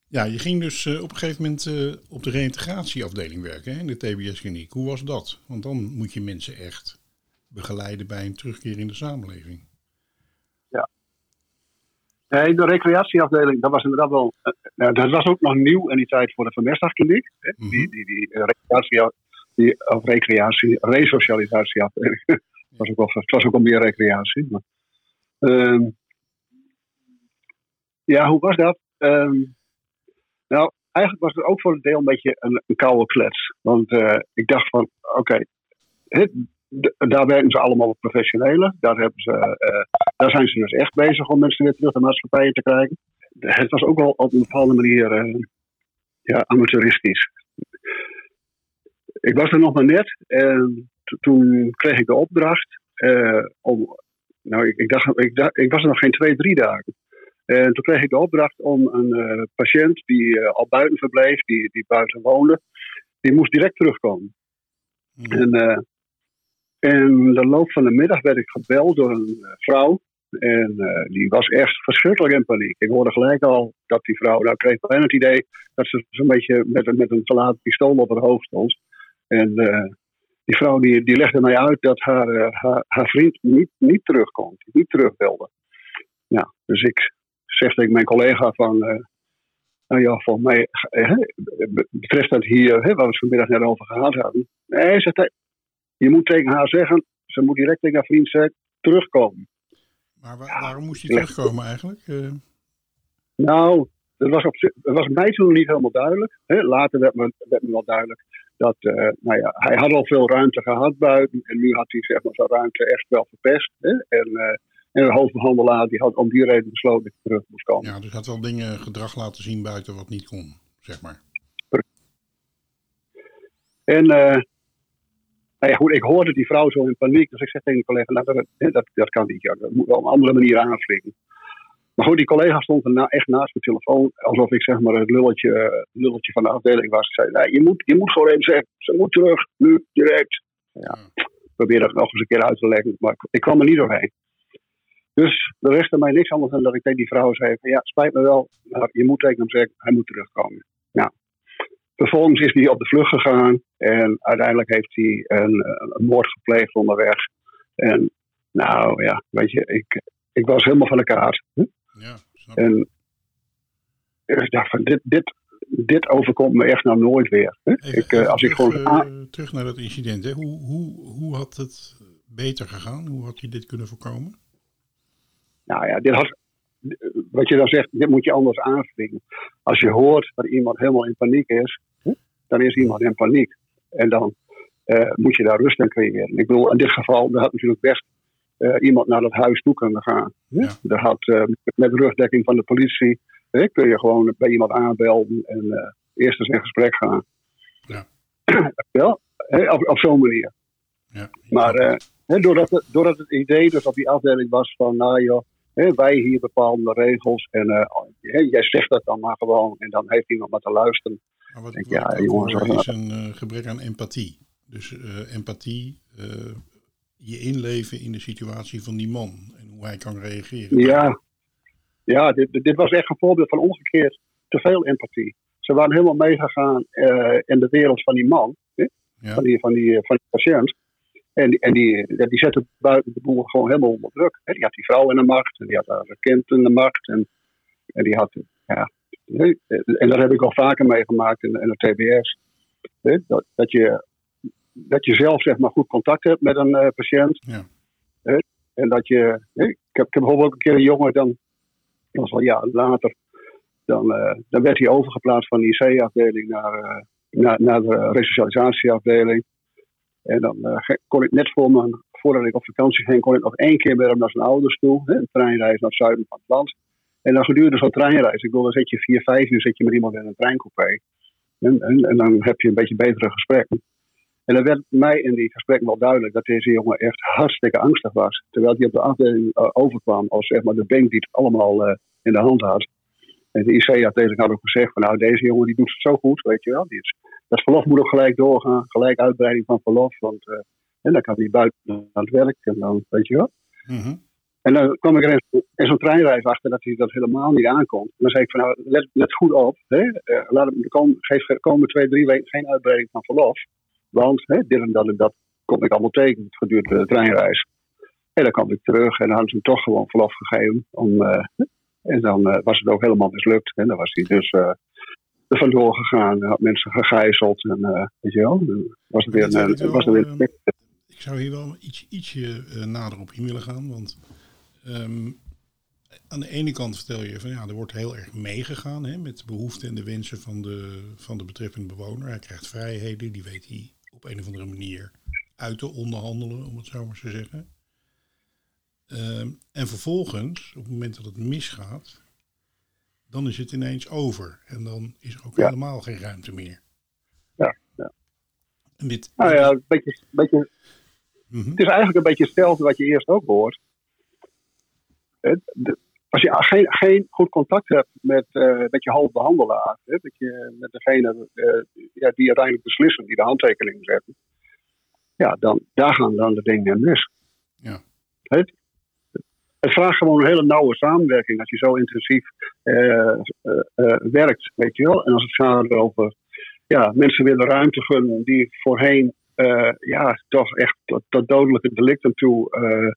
Ja, je ging dus eh, op een gegeven moment eh, op de reïntegratieafdeling werken hè, in de TBS-kliniek. Hoe was dat? Want dan moet je mensen echt begeleiden bij een terugkeer in de samenleving. Nee, de recreatieafdeling, dat was inderdaad wel. eh, nou, dat was ook nog nieuw in die tijd voor de vermestdagkliniek. Mhm. Die, die, die eh, recreatie, die, of recreatie, resocialisatieafdeling. het, was ook het was ook wel meer recreatie. Maar, Ehm, ja, hoe was dat? Ehm, nou, eigenlijk was het ook voor een deel een beetje een, een koude klets. Want eh, ik dacht van, oké, d- daar werken ze allemaal op professionelen. Daar, hebben ze, eh, daar zijn ze dus echt bezig om mensen weer terug de maatschappij te krijgen. Het was ook wel op een bepaalde manier eh, ja, amateuristisch. Ik was er nog maar net en to- toen kreeg ik de opdracht eh, om. Nou, ik, ik, dacht, ik, dacht, ik was er nog geen twee, drie dagen. En toen kreeg ik de opdracht om een patiënt die al buiten verbleef, die, die buiten woonde, die moest direct terugkomen. Mhm. En in de loop van de middag werd ik gebeld door een eh, vrouw. En eh, die was echt verschrikkelijk in paniek. Ik hoorde gelijk al dat die vrouw, nou kreeg bijna het idee dat ze zo'n beetje met, een- met een geladen pistool op haar hoofd stond. En eh, die vrouw die, die legde mij uit dat haar, haar, vriend niet, niet terugkomt, niet terug wilde. Dus ik zeg tegen mijn collega van, nou ja, volgens mij be- betreft dat hier, hè, waar we het vanmiddag net over gehad hadden. Nee, zegt hij, je moet tegen haar zeggen, ze moet direct tegen haar vriend zeggen, terugkomen. Maar wa- waarom moest hij Ja. terugkomen eigenlijk? Eh, Nou, dat was, op, dat was mij toen niet helemaal duidelijk. Hè. Later werd me, werd me wel duidelijk dat eh, nou ja, hij had al veel ruimte gehad buiten. En nu had hij zeg maar, zijn ruimte echt wel verpest. Hè. En, eh, en de hoofdbehandelaar die had om die reden besloten dat hij terug moest komen. ja, dus hij had wel dingen, gedrag laten zien buiten wat niet kon, zeg maar. En nou ik hoorde die vrouw zo in paniek. Dus ik zeg tegen die collega, nou, dat, dat, dat kan niet. Dat moet wel op een andere manier aanvliegen. Maar goed, die collega stond er echt naast mijn telefoon. Alsof ik zeg maar het lulletje, lulletje van de afdeling was. Ik zei, je, moet, je moet gewoon even zeggen, ze moet terug, nu, direct. Ja, ik probeer dat nog eens een keer uit te leggen. Maar ik, kwam er niet doorheen. Dus er restte mij niks anders dan dat ik tegen die vrouw zei: Ja, spijt me wel, maar je moet tegen hem zeggen, hij moet terugkomen. Vervolgens is hij op de vlucht gegaan en uiteindelijk heeft hij een, eh, een moord gepleegd onderweg. En nou ja, weet je, ik, ik was helemaal van de kaart. Ja, snap ik. En ik dacht van, dit, dit, dit overkomt me echt nou nooit weer. Hè? Even- Ik, eh, even als ik terug, gewoon... eh, terug naar dat incident. Hè. Hoe, hoe, hoe had het beter gegaan? Hoe had je dit kunnen voorkomen? Nou ja, dit had, wat je dan zegt, dit moet je anders aanvliegen. Als je hoort dat iemand helemaal in paniek is, dan is iemand in paniek. En dan eh, moet je daar rust in creëren. Ik bedoel, in dit geval, er had natuurlijk best eh, iemand naar dat huis toe kunnen gaan. Ja. Er had eh, met rugdekking van de politie, kun je gewoon bij iemand aanbelden en eerst eens in gesprek gaan. Ja. Wel, op, op zo'n manier. Ja. Maar hè, doordat, het, doordat het idee dus op die afdeling was van, nou joh, wij hier bepalen de regels en eh, hè, jij zegt dat dan maar gewoon en dan heeft iemand maar te luisteren. Maar wat, ja, ik jongens, wat- is een eh, gebrek aan empathie. Dus eh, empathie, je inleven in de situatie van die man en hoe hij kan reageren. Ja, ja dit, dit was echt een voorbeeld van omgekeerd te veel empathie. Ze waren helemaal meegegaan in de wereld van die man, hè, Ja. van, die, van, die, van die patiënt. En, die- en die, ja, die zette buiten de boel gewoon helemaal onder druk. Hè. Die had die vrouw in de macht en die had haar kind in de macht. En, en die had, ja, en dat heb ik al vaker meegemaakt in, in de TBS. Dat, dat, je, dat je zelf zeg maar goed contact hebt met een eh, patiënt. Ja. En dat je, ik, heb, ik heb bijvoorbeeld ook een keer een jongen, dan, dat was al jaren later, dan, eh, dan werd hij overgeplaatst van de IC-afdeling naar, eh, naar, naar de resocialisatieafdeling. En dan eh, kon ik net voor mijn, voordat ik op vakantie ging, kon ik nog één keer met hem naar zijn ouders toe. Hè, een treinreis naar het zuiden van het land. En dan gedurende zo'n treinreis, ik bedoel, dan zit je vier, vijf uur zit je met iemand in een treincoupé. En, en, dan heb je een beetje betere gesprekken. En dan werd mij in die gesprekken wel duidelijk dat deze jongen echt hartstikke angstig was. Terwijl hij op de afdeling eh, overkwam als zeg maar de bank die het allemaal eh, in de hand had. En de IC-afdeling had ook gezegd van nou deze jongen die doet het zo goed, weet je wel. Die dat verlof moet ook gelijk doorgaan, gelijk uitbreiding van verlof. Want eh, en dan kan hij buiten aan het werk en dan, weet je wel. Mhm. En dan kwam ik er in, zo'n treinreis achter dat hij dat helemaal niet aankomt. En dan zei ik van nou, let, let goed op. Hè? Eh, laat hem kom, geef de komende twee, drie weken geen uitbreiding van verlof. Want hè, dit en dat en dat kom ik allemaal tegen gedurende de treinreis. En dan kwam ik terug en dan hadden ze hem toch gewoon verlof gegeven. Om, eh, en dan was het ook helemaal mislukt. En dan was hij dus er vandoor gegaan. Had mensen gegijzeld. En eh, weet je wel, was het weer, ik een- wel, was er weer Ik zou hier wel iets, ietsje eh, nader op in willen gaan. Want ehm, aan de ene kant vertel je van ja, er wordt heel erg meegegaan hè, met de behoeften en de wensen van de, van de betreffende bewoner. Hij krijgt vrijheden, die weet hij op een of andere manier uit te onderhandelen, om het zo maar te zeggen. Ehm, en vervolgens, op het moment dat het misgaat, dan is het ineens over. En dan is er ook Ja. helemaal geen ruimte meer. Ja, ja. En dit, Nou ja, een beetje, beetje, Mhm. Het is eigenlijk een beetje hetzelfde wat je eerst ook hoort. Als je geen, geen goed contact hebt met, eh, met je hoofdbehandelaar, hè, met, je, met degene eh, ja, die uiteindelijk beslissen, die de handtekening zetten, ja, dan, daar gaan dan de dingen mis. Ja. Het vraagt gewoon een hele nauwe samenwerking als je zo intensief eh, eh, eh, werkt, weet je wel. En als het gaat over ja, mensen willen ruimte gunnen die voorheen ja, toch echt tot, tot dodelijke delicten toe eh,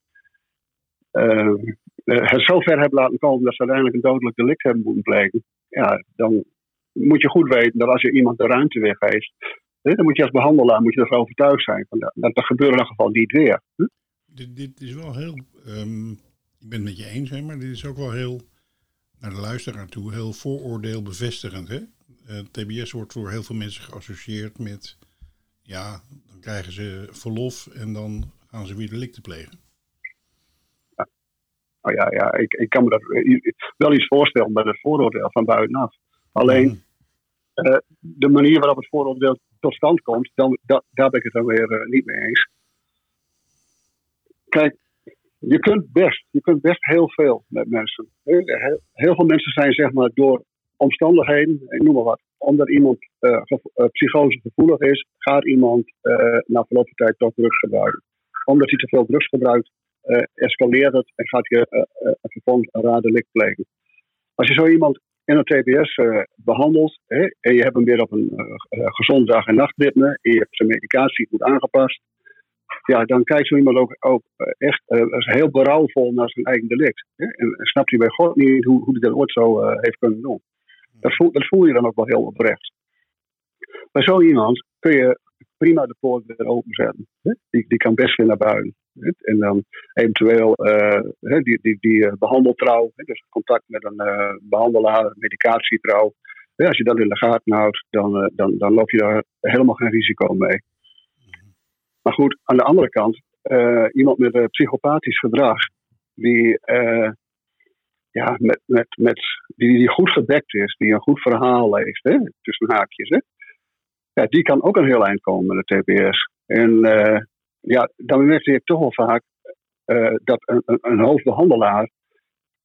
eh, het zo ver hebben laten komen dat ze uiteindelijk een dodelijk delict hebben moeten plegen. Ja, dan moet je goed weten dat als je iemand de ruimte weggeeft, dan moet je als behandelaar moet je ervan overtuigd zijn dat, dat, gebeurt in ieder geval niet weer. Dit, dit is wel heel. ehm, ik ben het met je eens, hè, maar dit is ook wel heel. naar de luisteraar toe heel vooroordeelbevestigend. Hè? Eh, TBS wordt voor heel veel mensen geassocieerd met. ja, dan krijgen ze verlof en dan gaan ze weer delicten plegen. Nou ja, ja ik, ik kan me dat eh, wel iets voorstellen met het vooroordeel van buitenaf. Alleen eh, de manier waarop het vooroordeel tot stand komt, dan, dat, daar ben ik het dan weer niet mee eens. Kijk, je kunt best, je kunt best heel veel met mensen. Heel, veel mensen zijn zeg maar door omstandigheden, noem maar wat, omdat iemand eh eh, psychose gevoelig is, gaat iemand eh na verloop van tijd toch drugs gebruiken. Omdat hij te veel drugs gebruikt, eh, escaleert het en gaat je vervolgens een raar delict plegen. Als je zo iemand in een TBS eh, behandelt hè, en je hebt hem weer op een gezond dag- en nachtritme en je hebt zijn medicatie goed aangepast, ja, dan kijkt zo iemand ook, eh, echt eh, heel berouwvol naar zijn eigen delict. Hè, en, snapt hij bij God niet hoe, hoe hij dat ooit zo eh, heeft kunnen doen. Dat voel, dat je dan ook wel heel oprecht. Bij zo iemand kun je prima de poort weer openzetten. Die, die kan best weer naar buiten. En dan eventueel die, die, die eh, behandeltrouw, hè? dus contact met een eh, behandelaar, medicatietrouw. Hè, als je dat in de gaten houdt, dan, dan, dan loop je daar helemaal geen risico mee. Maar goed, aan de andere kant, eh, iemand met eh, psychopathisch gedrag, die, eh, ja, met, met, met, die, die goed gedekt is, die een goed verhaal heeft, tussen haakjes, hè, ja, die kan ook een heel eind komen met de TBS. En ja, dan merkte ik toch wel vaak dat een, een, een hoofdbehandelaar,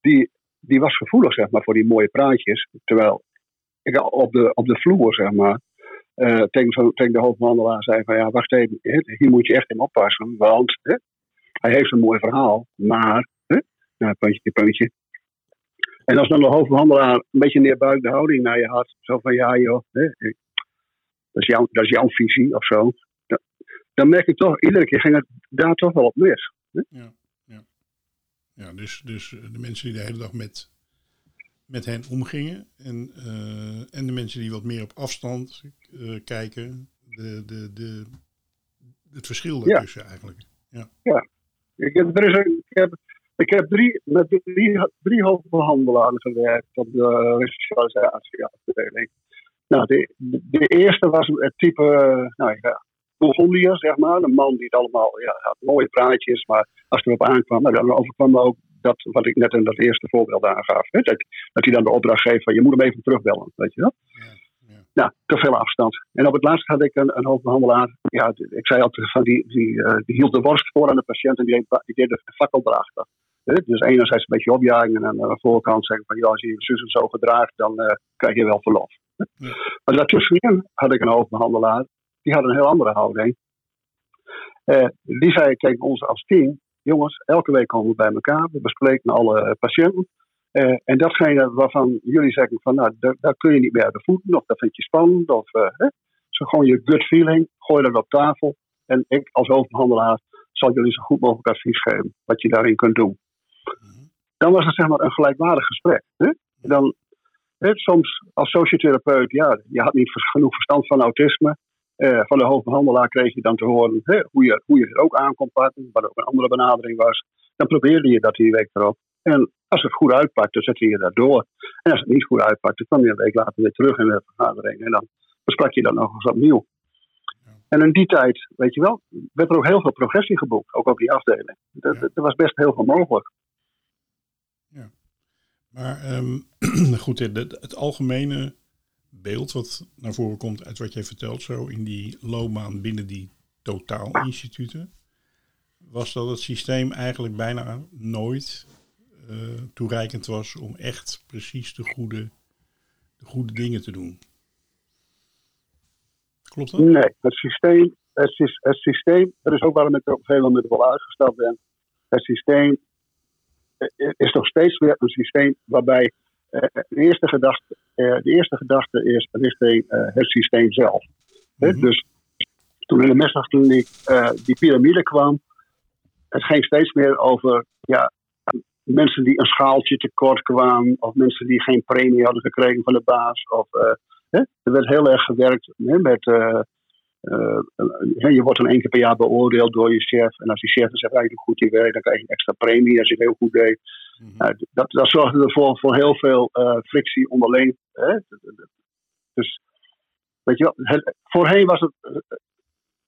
die, die was gevoelig zeg maar, voor die mooie praatjes. Terwijl ik op de, op de vloer, zeg maar, eh, tegen, de hoofdbehandelaar zei van ja, wacht even, hè, hier moet je echt in oppassen, want hè, hij heeft een mooi verhaal, maar, hè, nou, puntje, puntje. En als dan de hoofdbehandelaar een beetje neerbuigde houding naar je had, zo van ja joh, hè, ik- dat, is jouw, dat is jouw visie of zo. Da- dan merk ik toch, iedere keer ging het daar toch wel op mis. Ja, ja. ja dus, dus de mensen die de hele dag met, met hen omgingen en, uh, en de mensen die wat meer op afstand uh, kijken, de, de, de, het verschil daartussen ja. eigenlijk. Ja, ja. Ik, heb, er is een, ik, heb, ik heb drie, met drie, drie hoofdbehandelaars gewerkt op de resocialisatieafdeling. Nou, de, de eerste was het type, nou ja, Burgondiër, zeg maar. Een man die het allemaal, ja, had mooie praatjes, maar als het erop aankwam, nou, dan overkwam ook dat wat ik net in dat eerste voorbeeld aangaf. Hè, dat, dat hij dan de opdracht geeft van je moet hem even terugbellen, weet je wel. Ja, ja. Nou, te veel afstand. En op het laatst had ik een, een hoofdbehandelaar, ja, ik zei altijd van die, die, uh, die hield de worst voor aan de patiënt en die deed, die deed de fakkel erachter. Dus enerzijds een beetje opjagen en aan de voorkant zeggen van ja, als je je zus zo gedraagt, dan uh, krijg je wel verlof. Ja. Maar daartussenin had ik een hoofdbehandelaar die hadden een heel andere houding. Uh, die zei tegen ons als team: jongens, elke week komen we bij elkaar, we bespreken alle patiënten. Uh, en datgene waarvan jullie zeggen van nou, daar, kun je niet meer de voeten, of dat vind je spannend, of uh, hè, zo gewoon je gut feeling, gooi dat op tafel. En ik als hoofdbehandelaar zal jullie zo goed mogelijk advies geven wat je daarin kunt doen. Dan was het zeg maar een gelijkwaardig gesprek. Hè? Dan, hè, soms als sociotherapeut, ja, je had niet genoeg verstand van autisme. Uh, van de hoofdbehandelaar kreeg je dan te horen hè, hoe, je, hoe je het ook aan kon pakken, wat ook een andere benadering was. Dan probeerde je dat die week erop. En als het goed uitpakte, dan zette je dat door. En als het niet goed uitpakte, kwam je een week later weer terug in de vergadering. En dan besprak je dat nog eens opnieuw. En in die tijd, weet je wel, werd er ook heel veel progressie geboekt, ook op die afdeling. Er was best heel veel mogelijk. Ja. Maar um, goed, het, het algemene beeld wat naar voren komt uit wat jij vertelt, zo in die loopbaan binnen die totaalinstituten, was dat het systeem eigenlijk bijna nooit uh, toereikend was om echt precies de goede, de goede dingen te doen. Klopt dat? Nee, het systeem, het, het systeem, dat is ook waarom ik op veel met wel uitgestapt ben. Het systeem eh, is nog steeds weer een systeem waarbij uh, eerste gedachte, de eerste gedachte is richting uh, het systeem zelf. Mm -hmm. Dus toen in de mesdagkliniek die piramide kwam, het ging steeds meer over ja, mensen die een schaaltje tekort kwamen, of mensen die geen premie hadden gekregen van de baas. Of, hè? Er werd heel erg gewerkt hè, met. Je wordt dan één keer per jaar beoordeeld door je chef. En als die chef zegt, eigenlijk goed je werk, dan krijg je een extra premie als je het heel goed deed. Mm -hmm. dat, dat zorgde ervoor voor heel veel uh, frictie onderling. Hè? Dus, weet je wel, het, voorheen was het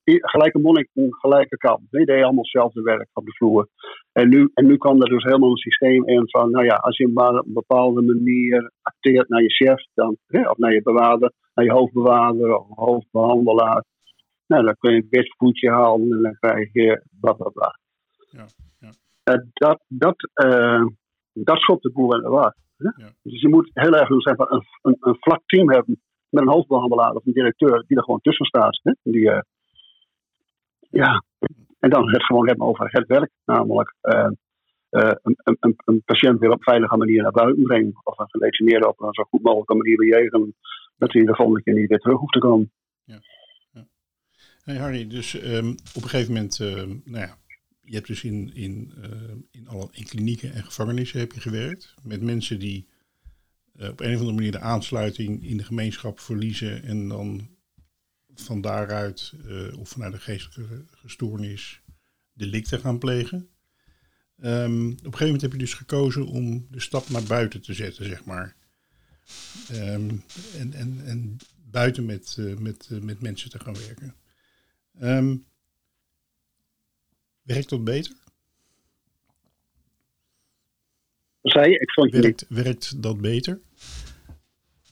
gelijke monnik, gelijke kant. Die deed allemaal hetzelfde werk op de vloer. En nu, en nu kwam er dus helemaal een systeem in van, nou ja, als je maar op een bepaalde manier acteert naar je chef, dan, hè, of naar je bewaarder, naar je hoofdbewaarder of hoofdbehandelaar, nou, dan kun je een voetje halen en dan krijg je bla bla bla. Ja, ja. Uh, dat, dat, uh, dat schopt de boel in de war. Ja. Dus je moet heel erg zeg maar, een, een, een vlak team hebben met een hoofdbehandelaar of een directeur die er gewoon tussen staat. Hè? Die, uh, ja, en dan het gewoon hebben over het werk, namelijk uh, uh, een, een, een, patiënt weer op veilige manier naar buiten brengen. Of een gedetineerde op een zo goed mogelijke manier bejegenen, dat hij de volgende keer niet weer terug hoeft te komen. Ja. Hey Harry, dus um, op een gegeven moment, nou ja, je hebt dus in, in, uh, in, alle, in klinieken en gevangenissen heb je gewerkt met mensen die uh, op een of andere manier de aansluiting in de gemeenschap verliezen en dan van daaruit uh, of vanuit de geestelijke gestoornis delicten gaan plegen. Um, op een gegeven moment heb je dus gekozen om de stap naar buiten te zetten, zeg maar. En, en, en buiten met, met, met mensen te gaan werken. Um, Werkt dat beter? Ik vond je werkt, werkt dat beter?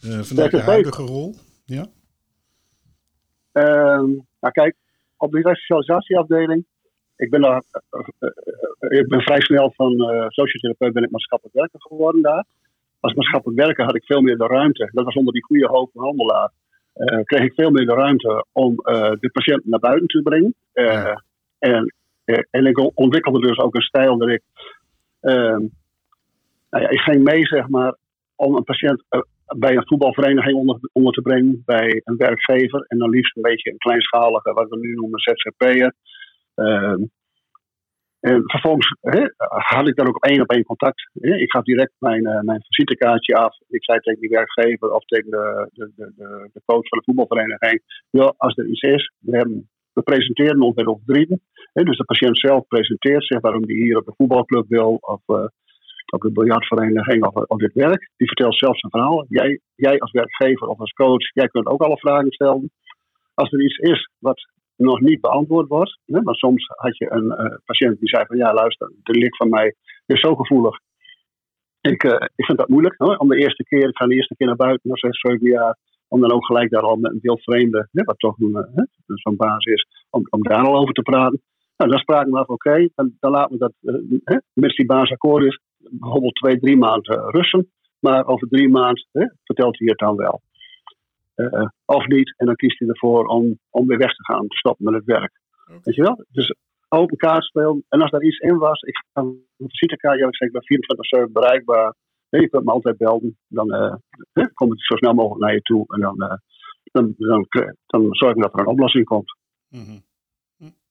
Uh, vanuit de huidige rol? Ja. Uh, nou kijk, op de resocialisatieafdeling, ik ben daar, uh, uh, ik ben vrij snel van sociotherapeut ben ik maatschappelijk werker geworden daar. Als maatschappelijk werker had ik veel meer de ruimte. Dat was onder die goede hoofdbehandelaar. Kreeg ik veel meer de ruimte om de patiënt naar buiten te brengen. Ja. En en ik ontwikkelde dus ook een stijl dat ik. Uh, nou ja, ik ging mee, zeg maar, om een patiënt bij een voetbalvereniging onder, onder te brengen, bij een werkgever. En dan liefst een beetje een kleinschalige, wat we nu noemen ZZP'er. Uh, en vervolgens hè, had ik dan ook één op één contact. Hè. Ik gaf direct mijn, uh, mijn visitekaartje af. Ik zei tegen die werkgever of tegen de, de, de, de coach van de voetbalvereniging: ja, als er iets is, we, hebben, we presenteren ons ons drieën. Dus de patiënt zelf presenteert zich waarom hij hier op de voetbalclub wil, of uh, op de biljartvereniging, of op dit werk. Die vertelt zelf zijn verhaal. Jij, jij als werkgever of als coach, jij kunt ook alle vragen stellen. Als er iets is wat nog niet beantwoord wordt. Hè? Maar soms had je een uh, patiënt die zei van ja luister, de lik van mij is zo gevoelig. Ik, uh, ik vind dat moeilijk. Hè? Om de eerste keer, ik ga de eerste keer naar buiten na zes, zeven jaar. Om dan ook gelijk daar al met een deel vreemde, hè, wat toch zo'n basis is, om, om daar al over te praten. Nou, dan spraken we af, oké, dan, laten we dat, met die baas akkoord is, bijvoorbeeld twee, drie maanden rusten. Maar over drie maanden vertelt hij het dan wel. Uh, of niet. En dan kiest hij ervoor om, om weer weg te gaan, te stoppen met het werk. Okay. Weet je wel? Dus open kaart spelen. En als daar iets in was, ik ga een visitekaart, ja, ik ben 24-7 bereikbaar. Nee, je kunt me altijd belden. Dan uh, kom ik zo snel mogelijk naar je toe. En dan, uh, dan, dan, zorg ik dat er een oplossing komt. Mm -hmm.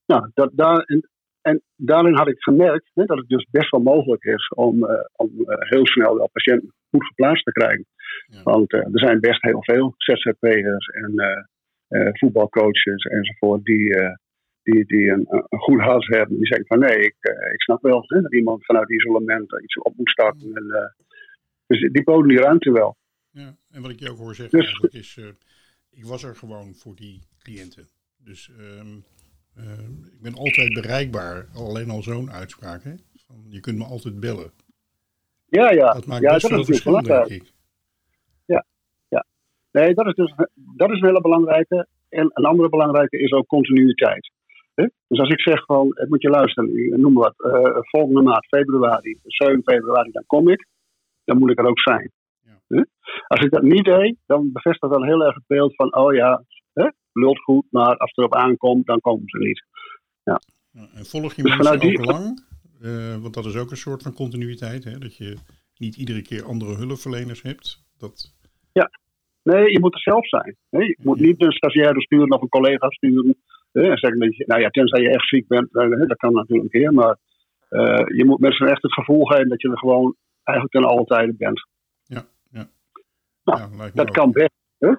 Nou, dat, daar, en, en daarin had ik gemerkt hè, dat het dus best wel mogelijk is om, uh, om heel snel de patiënt goed geplaatst te krijgen. Ja. Want uh, er zijn best heel veel ZZP'ers en uh, uh, voetbalcoaches enzovoort die, die, die een, een, goed hart hebben. Die zeggen van nee, ik, ik snap wel hè, dat iemand vanuit isolement iets op moet starten. En, dus die boden die ruimte wel. Ja, en wat ik je ook hoor zeggen dus, eigenlijk is, ik was er gewoon voor die cliënten. Dus um, ik ben altijd bereikbaar. Alleen al zo'n uitspraak. Hè? Van, je kunt me altijd bellen. Ja, ja. Dat maakt ja, best dat veel verschil, denk ik. Nee, dat is dus dat is een hele belangrijke. En een andere belangrijke is ook continuïteit. He? Dus als ik zeg van, het moet je luisteren, noem wat, uh, volgende maand, februari, 7 februari, dan kom ik, dan moet ik er ook zijn. Ja. Als ik dat niet deed, dan bevestigt dat heel erg het beeld van, oh ja, hè, lult goed, maar als het erop aankomt, dan komen ze niet. Ja. En volg je dus mensen ook die... lang? Uh, want dat is ook een soort van continuïteit, hè? dat je niet iedere keer andere hulpverleners hebt. Dat... Ja, nee, je moet er zelf zijn. Je moet niet een stagiaire sturen of een collega sturen. En zeggen dat je, nou ja, tenzij je echt ziek bent, hè? dat kan natuurlijk een keer. Maar uh, je moet mensen echt het gevoel geven dat je er gewoon eigenlijk ten alle tijden bent. Ja, ja. Nou, ja, dat ook. kan best. Hè?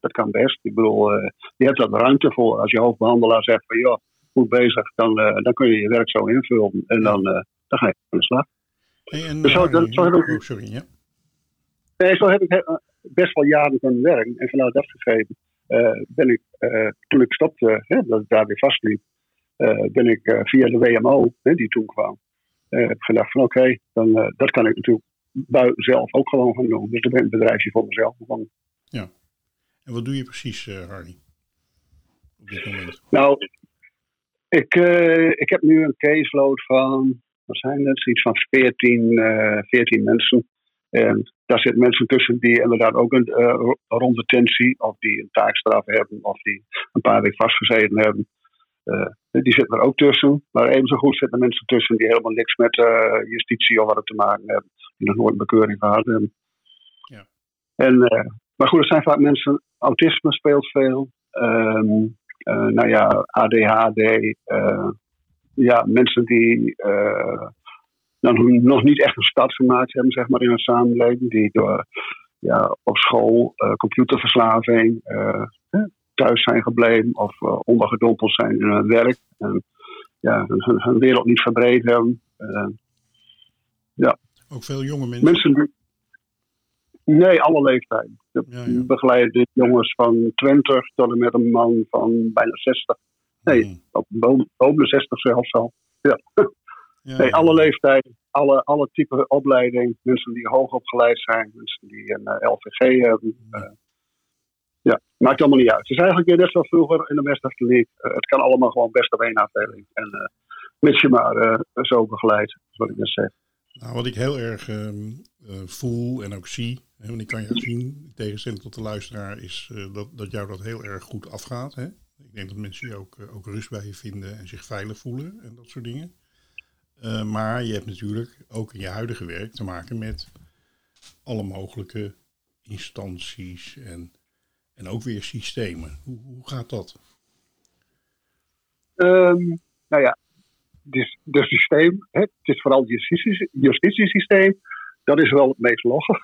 Dat kan best. Ik bedoel, uh, je hebt daar ruimte voor. Als je hoofdbehandelaar zegt van ja, goed bezig, dan, uh, dan kun je je werk zo invullen. En dan, dan ga je aan de slag. Hey, en, dus zo, dat, zo heb ik, oh, sorry, ja. Nee, zo heb ik best wel jaren kunnen werken. En vanuit dat gegeven uh, ben ik, toen ik stopte, hè, dat ik daar weer vastliep, ben ik via de WMO, hè, die toen kwam, heb gedacht van oké, okay, dan dat kan ik natuurlijk buiten zelf ook gewoon gaan doen. Dus dan ben ik een bedrijfje voor mezelf begonnen. Ja. En wat doe je precies, Hardy? Op dit moment? Nou, ik, uh, ik heb nu een caseload van, wat zijn het, iets van 14, uh, 14 mensen. En daar zitten mensen tussen die inderdaad ook een uh, rond detentie, of die een taakstraf hebben, of die een paar weken vastgezeten hebben. Uh, die zitten er ook tussen. Maar even zo goed zitten mensen tussen die helemaal niks met uh, justitie of wat te maken hebben. Die nog nooit een bekeuring gehad hebben. Ja. En, maar goed, er zijn vaak mensen, autisme speelt veel. Um, uh, nou ja, ADHD. Ja, mensen die uh, nou, nog niet echt een start gemaakt hebben, zeg maar, in een samenleving. Die door ja, op school computerverslaving thuis zijn gebleven of ondergedompeld zijn in hun werk. En ja, hun, hun wereld niet verbreed hebben. ja. Ook veel jonge mensen. mensen die, Nee, alle leeftijden. We ja, ja. jongens van 20 tot en met een man van bijna 60. Nee, mm. boven, boven de 60 zelfs al. Ja. ja nee, alle leeftijden, alle, alle type opleiding. Mensen die hoog opgeleid zijn, mensen die een uh, LVG hebben. Uh, ja, maakt allemaal niet uit. Het is eigenlijk net zoals vroeger in de League. Uh, het kan allemaal gewoon best op één afdeling. En mits je maar zo begeleid, zoals ik net zeg. Nou, wat ik heel erg uh, voel en ook zie, hè, want ik kan je zien, in tegenstelling tot de luisteraar, is uh, dat, dat jou dat heel erg goed afgaat. Hè? Ik denk dat mensen je ook, uh, ook rust bij je vinden en zich veilig voelen en dat soort dingen. Maar je hebt natuurlijk ook in je huidige werk te maken met alle mogelijke instanties en, en ook weer systemen. Hoe, hoe gaat dat? Um, nou ja, het de systeem, hè, het is vooral het justitie, justitiesysteem, dat is wel het meest logge.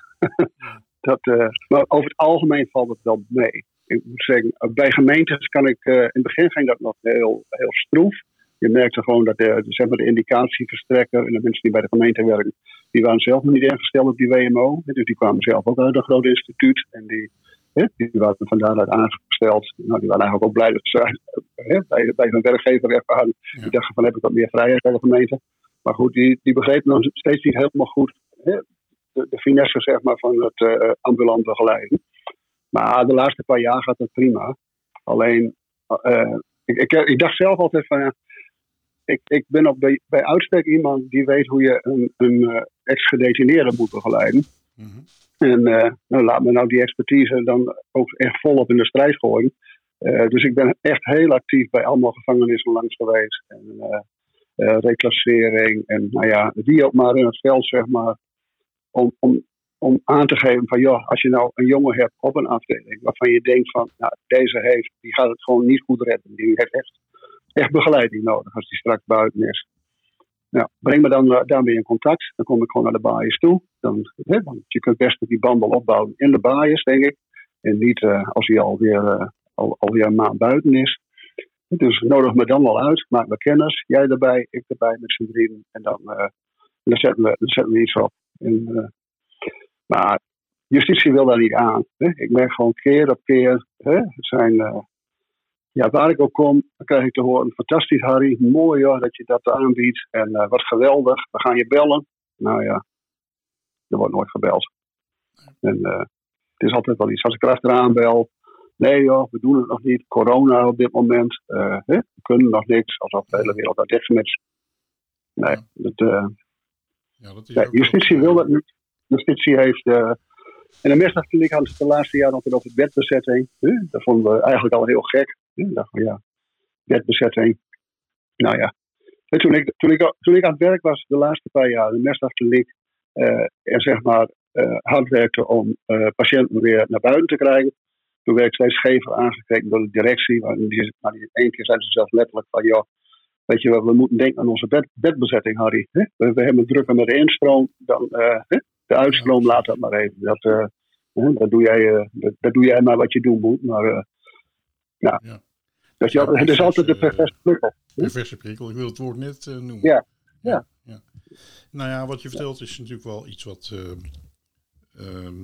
dat, uh, maar over het algemeen valt het wel mee. Ik moet zeggen, bij gemeentes kan ik, uh, in het begin ging dat nog heel, heel stroef. Je merkte gewoon dat de, zeg maar de indicatieverstrekker en de mensen die bij de gemeente werken, die waren zelf nog niet ingesteld op die WMO. Dus die kwamen zelf ook uit een groot instituut en die, hè, die waren van daaruit aangesteld. Nou, die waren eigenlijk ook blij dat ze hè, bij, bij hun werkgever weg waren. Die dachten van heb ik wat meer vrijheid bij de gemeente. Maar goed, die, die begrepen nog steeds niet helemaal goed hè, de, de finesse zeg maar, van het uh, ambulant begeleiden. Maar de laatste paar jaar gaat het prima. Alleen, uh, ik, ik, ik, dacht zelf altijd van, ik, ik ben op bij, bij uitstek iemand die weet hoe je een, een uh, ex-gedetineerde moet begeleiden. Mm -hmm. En nou, laat me nou die expertise dan ook echt volop in de strijd gooien. dus ik ben echt heel actief bij allemaal gevangenissen langs geweest. En reclassering en nou ja, wie ook maar in het veld zeg maar. Om, om om aan te geven van, ja, als je nou een jongen hebt op een afdeling waarvan je denkt van, nou, deze heeft, die gaat het gewoon niet goed redden. Die heeft echt, echt begeleiding nodig als die straks buiten is. Nou, breng me dan uh, daarmee in contact. Dan kom ik gewoon naar de baaiers toe. Dan, je kunt best die band opbouwen in de baaiers, denk ik. En niet uh, als hij alweer, uh, al, alweer een maand buiten is. Dus nodig me dan wel uit. Maak me kennis. Jij erbij, ik erbij met z'n drieën. En dan, dan, zetten we, dan zetten we iets op. Maar justitie wil daar niet aan. Hè. Ik merk gewoon keer op keer. Hè, zijn, ja, waar ik ook kom, dan krijg ik te horen: fantastisch, Harry. Mooi hoor dat je dat aanbiedt. En uh, wat geweldig. We gaan je bellen. Nou ja, er wordt nooit gebeld. En uh, het is altijd wel iets. Als ik erachteraan bel. Nee joh, we doen het nog niet. Corona op dit moment. Hè, we kunnen nog niks. Alsof de hele wereld daar dicht is. Nee, dat, ja, dat is ja, justitie wil dat niet. Justitie heeft. En de misdaadkliniek hadden ze de laatste jaren altijd over bedbezetting. Uh, dat vonden we eigenlijk al heel gek. Uh, dachten we, ja, bedbezetting. Nou ja. En toen, ik, toen, ik, toen ik aan het werk was de laatste paar jaar, de misdaadkliniek, en zeg maar hard werkte om patiënten weer naar buiten te krijgen. Toen werd ik steeds schever aangekeken door de directie. Maar die, maar één keer zeiden ze zelf letterlijk van, joh, weet je wel, we moeten denken aan onze bed, bedbezetting, Harry. We, we, hebben drukker met de instroom, dan uh, de uitstroom laat dat maar even. Dat, uh, dat, doe jij, uh, dat, dat, doe jij maar wat je doen moet. Maar ja. ja. Dat je, het is altijd de perverse prikkel. Perverse prikkel, ik wil het woord net noemen. Ja. Ja. ja. Nou ja, wat je vertelt is natuurlijk wel iets wat. Um,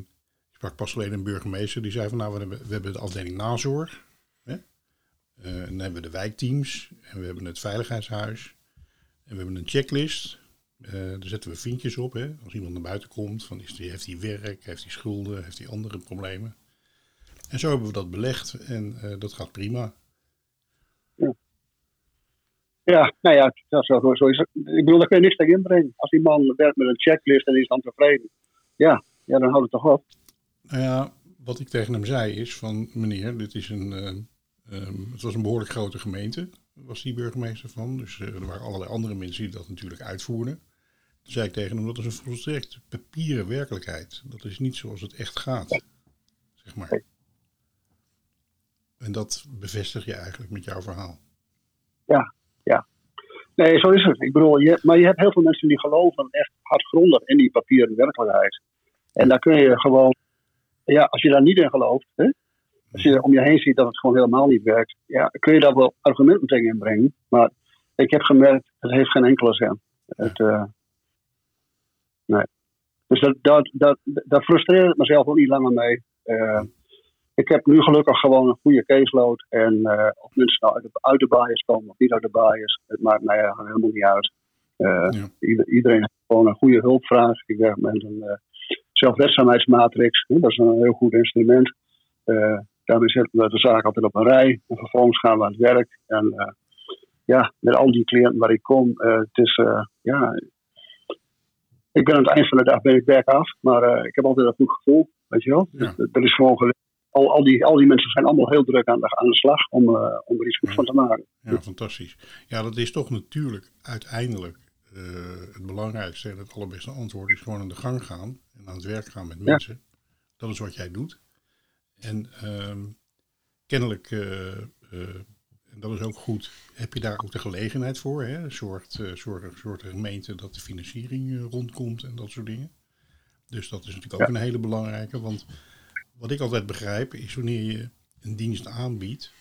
ik sprak pas geleden een burgemeester die zei van nou, we hebben, we hebben de afdeling nazorg. Hè? En dan hebben we de wijkteams en we hebben het veiligheidshuis. En we hebben een checklist. Uh, daar zetten we vinkjes op. Hè? Als iemand naar buiten komt, van is die, heeft hij werk, heeft hij schulden, heeft hij andere problemen. En zo hebben we dat belegd en uh, dat gaat prima. Ja, ja nou ja, zo, zo is het. Ik bedoel, daar kun je niks tegen inbrengen. Als die man werkt met een checklist en is dan tevreden, ja, ja dan houdt het toch op. Nou ja, wat ik tegen hem zei is van meneer, dit is een, uh, um, het was een behoorlijk grote gemeente, was die burgemeester van. Dus uh, er waren allerlei andere mensen die dat natuurlijk uitvoerden. Toen zei ik tegen hem, dat is een volstrekt papieren werkelijkheid. Dat is niet zoals het echt gaat, zeg maar. En dat bevestig je eigenlijk met jouw verhaal. Ja, ja. Nee, zo is het. Ik bedoel, je, maar je hebt heel veel mensen die geloven echt hardgrondig in die papieren werkelijkheid. En daar kun je gewoon, ja, als je daar niet in gelooft, hè, als je om je heen ziet dat het gewoon helemaal niet werkt, ja, kun je daar wel argumenten tegen inbrengen. Maar ik heb gemerkt, het heeft geen enkele zin. Het, uh, nee. Dus dat, dat, dat, dat frustreert mezelf ook niet langer mee. Uh, ik heb nu gelukkig gewoon een goede caseload. En uh, of mensen nou uit de, uit de bias komen of niet uit de bias, het maakt mij eigenlijk helemaal niet uit. Ja. Ieder, iedereen heeft gewoon een goede hulpvraag. Ik werk met een zelfredzaamheidsmatrix. Dat is een heel goed instrument. daarmee zetten we de zaak altijd op een rij. En vervolgens gaan we aan het werk. En uh, ja, met al die cliënten waar ik kom, uh, het is, uh, ja, ik ben aan het eind van de dag ben ik werk af, maar ik heb altijd een goed gevoel, weet je wel. Ja. Dat, dat, is gewoon al, al, die, al die mensen zijn allemaal heel druk aan de, aan de slag om, om er iets goed ja. van te maken. Ja, fantastisch. Ja, dat is toch natuurlijk uiteindelijk het belangrijkste en het allerbeste antwoord is gewoon aan de gang gaan en aan het werk gaan met mensen. Dat is wat jij doet. En ehm, kennelijk, uh, en dat is ook goed, heb je daar ook de gelegenheid voor. Hè? Zorgt, zorgt, zorgt de gemeente dat de financiering rondkomt en dat soort dingen. Dus dat is natuurlijk ook een hele belangrijke. Want wat ik altijd begrijp is wanneer je een dienst aanbiedt,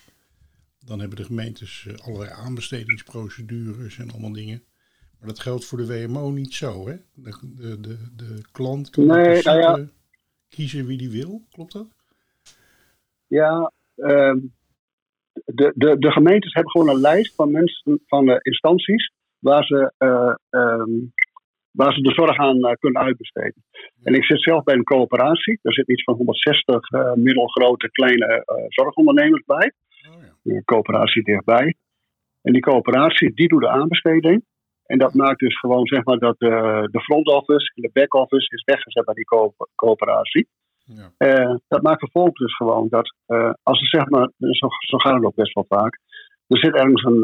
dan hebben de gemeentes allerlei aanbestedingsprocedures en allemaal dingen. Maar dat geldt voor de WMO niet zo, hè? De, de, de, de klant kan nee, nou ja. kiezen wie die wil, klopt dat? Ja, uh, de, de, de gemeentes hebben gewoon een lijst van mensen, van uh, instanties, waar ze, uh, um, waar ze de zorg aan uh, kunnen uitbesteden. En ik zit zelf bij een coöperatie. Er zit iets van 160 middelgrote kleine zorgondernemers bij. Oh, ja. Een coöperatie dichtbij. En die coöperatie, die doet de aanbesteding. En dat maakt dus gewoon zeg maar dat de, de front office en de back office is weggezet bij die co coöperatie. Ja. Uh, dat maakt vervolgens dus gewoon dat uh, als er zeg maar, zo, zo gaat het ook best wel vaak. Er zit ergens een,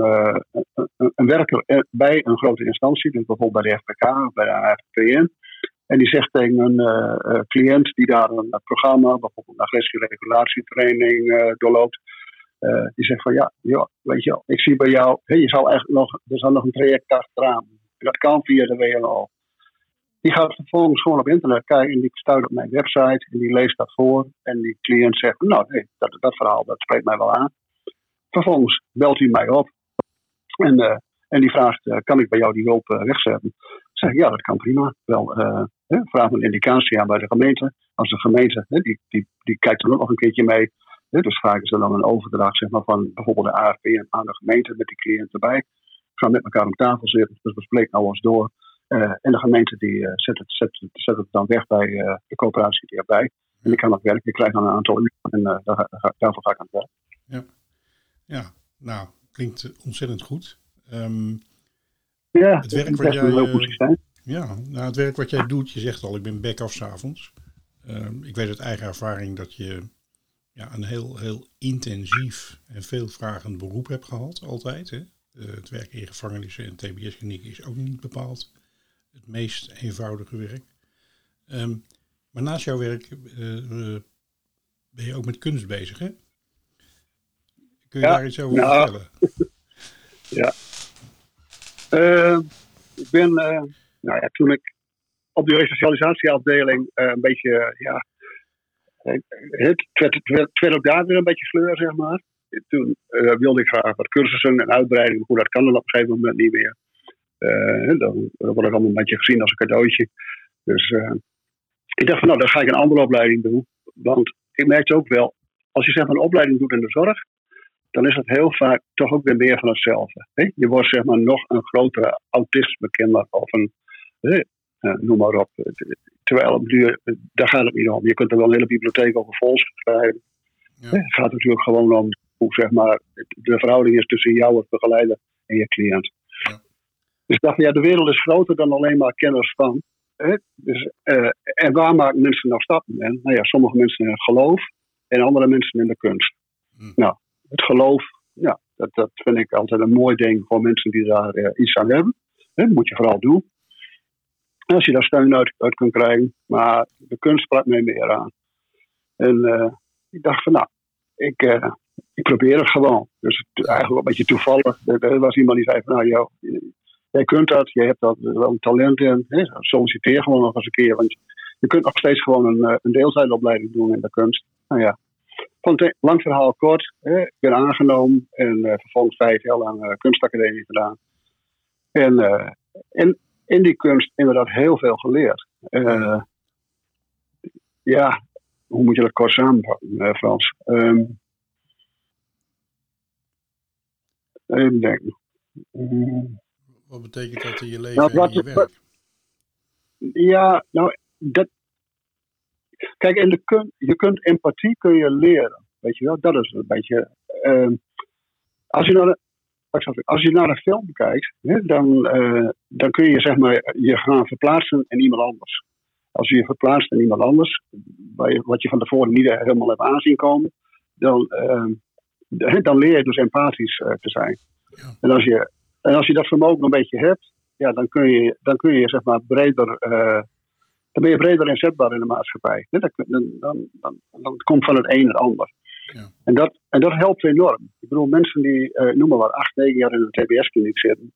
een, een, werker bij een grote instantie, dus bijvoorbeeld bij de FPK bij de AFPN. En die zegt tegen een cliënt die daar een programma, bijvoorbeeld een agressieregulatietraining doorloopt. die zegt van ja, joh, weet je wel, ik zie bij jou, je zou eigenlijk nog, er zou nog een traject achteraan. Dat kan via de WNO. Die gaat vervolgens gewoon op internet kijken en die stuit op mijn website en die leest dat voor. En die cliënt zegt, nou nee, dat, dat verhaal dat spreekt mij wel aan. Vervolgens belt hij mij op en, uh, en die vraagt, uh, kan ik bij jou die hulp uh, wegzetten? Ik zeg, ja, dat kan prima. Wel, hè, vraag een indicatie aan bij de gemeente. Als de gemeente, hè, die, die, die kijkt er ook nog een keertje mee. Hè, dus vragen ze dan een overdracht zeg maar, van bijvoorbeeld de AFP aan de gemeente met die cliënt erbij. Gaan met elkaar om tafel zitten, dus we spreken nou eens door. En de gemeente die zet, het, zet, zet, het dan weg bij de coöperatie die erbij. En ik kan dat werken. Ik krijg dan een aantal uur en daar, daar, daarvoor ga ik aan het werk. Ja, ja nou, klinkt ontzettend goed. Um, ja, het werk wat jij, ja, nou, het werk wat jij doet, je zegt al, ik ben back-off s'avonds. Um, ik weet uit eigen ervaring dat je ja, een heel, heel intensief en veelvragend beroep hebt gehad, altijd. Hè? het werken in gevangenissen en TBS-kliniek is ook niet bepaald het meest eenvoudige werk. Um, maar naast jouw werk uh, ben je ook met kunst bezig, hè? Kun je daar iets over nou, vertellen? ja. Uh, ik ben, uh, nou ja, toen ik op de resocialisatieafdeling een beetje, ja, het werd, werd, werd ook daar weer een beetje sleur, zeg maar. Toen wilde ik graag wat cursussen en uitbreidingen, hoe dat kan dan op een gegeven moment niet meer. Uh, dan wordt het allemaal een beetje gezien als een cadeautje. Dus uh, ik dacht van nou, dan ga ik een andere opleiding doen. Want ik merkte ook wel, als je zeg maar een opleiding doet in de zorg, dan is dat heel vaak toch ook weer meer van hetzelfde. Hè? Je wordt zeg maar nog een grotere autisme-kenner of een, uh, noem maar op. Terwijl nu, daar gaat het niet om. Je kunt er wel een hele bibliotheek over vol schrijven. Ja. Het gaat natuurlijk gewoon om hoe zeg maar, de verhouding is tussen jou als begeleider en je cliënt. Dus ik dacht, ja, de wereld is groter dan alleen maar kennis van. Hè? Dus, uh, en waar maken mensen nou stappen in? Nou ja, sommige mensen in het geloof en andere mensen in de kunst. Hmm. Nou, het geloof, ja, dat, dat vind ik altijd een mooi ding voor mensen die daar uh, iets aan hebben. Dat moet je vooral doen. Als je daar steun uit, kunt krijgen. Maar de kunst sprak mij meer aan. En uh, ik dacht van, nou, ik, ik probeer het gewoon. Dus eigenlijk een beetje toevallig. Er was iemand die zei van, nou, joh, jij kunt dat, jij hebt dat wel een talent in. Hè? Solliciteer gewoon nog eens een keer. Want je kunt nog steeds gewoon een, eh, een deeltijdopleiding doen in de kunst. Nou ja, lang verhaal kort. Hè? Ik ben aangenomen en uh, vervolgens vijf jaar lang uh, kunstacademie gedaan. En uh, in, in die kunst inderdaad heel veel geleerd. ja, hoe moet je dat kort samenvatten, Frans? Um, even denken. Um, wat betekent dat in je leven nou, en je werk? ja, nou, dat... Kijk, de kun, je kunt empathie kun je leren. Weet je wel, dat is een beetje... Uh, als, je naar de, als je naar een film kijkt, hè, dan, uh, dan kun je zeg maar je gaan verplaatsen in iemand anders. Als je je verplaatst in iemand anders, wat je van tevoren niet helemaal hebt aanzien komen, dan, uh, dan leer je dus empathisch uh, te zijn. Ja. En als je en als je dat vermogen een beetje hebt, ja, dan kun je, dan kun je zeg maar breder, uh, dan ben je breder inzetbaar in de maatschappij. Dan, dan, dan, dan, komt van het een het ander. Ja. En, dat, en dat helpt enorm. Ik bedoel, mensen die, uh, noem maar wat, acht, negen jaar in een TBS-kliniek zitten,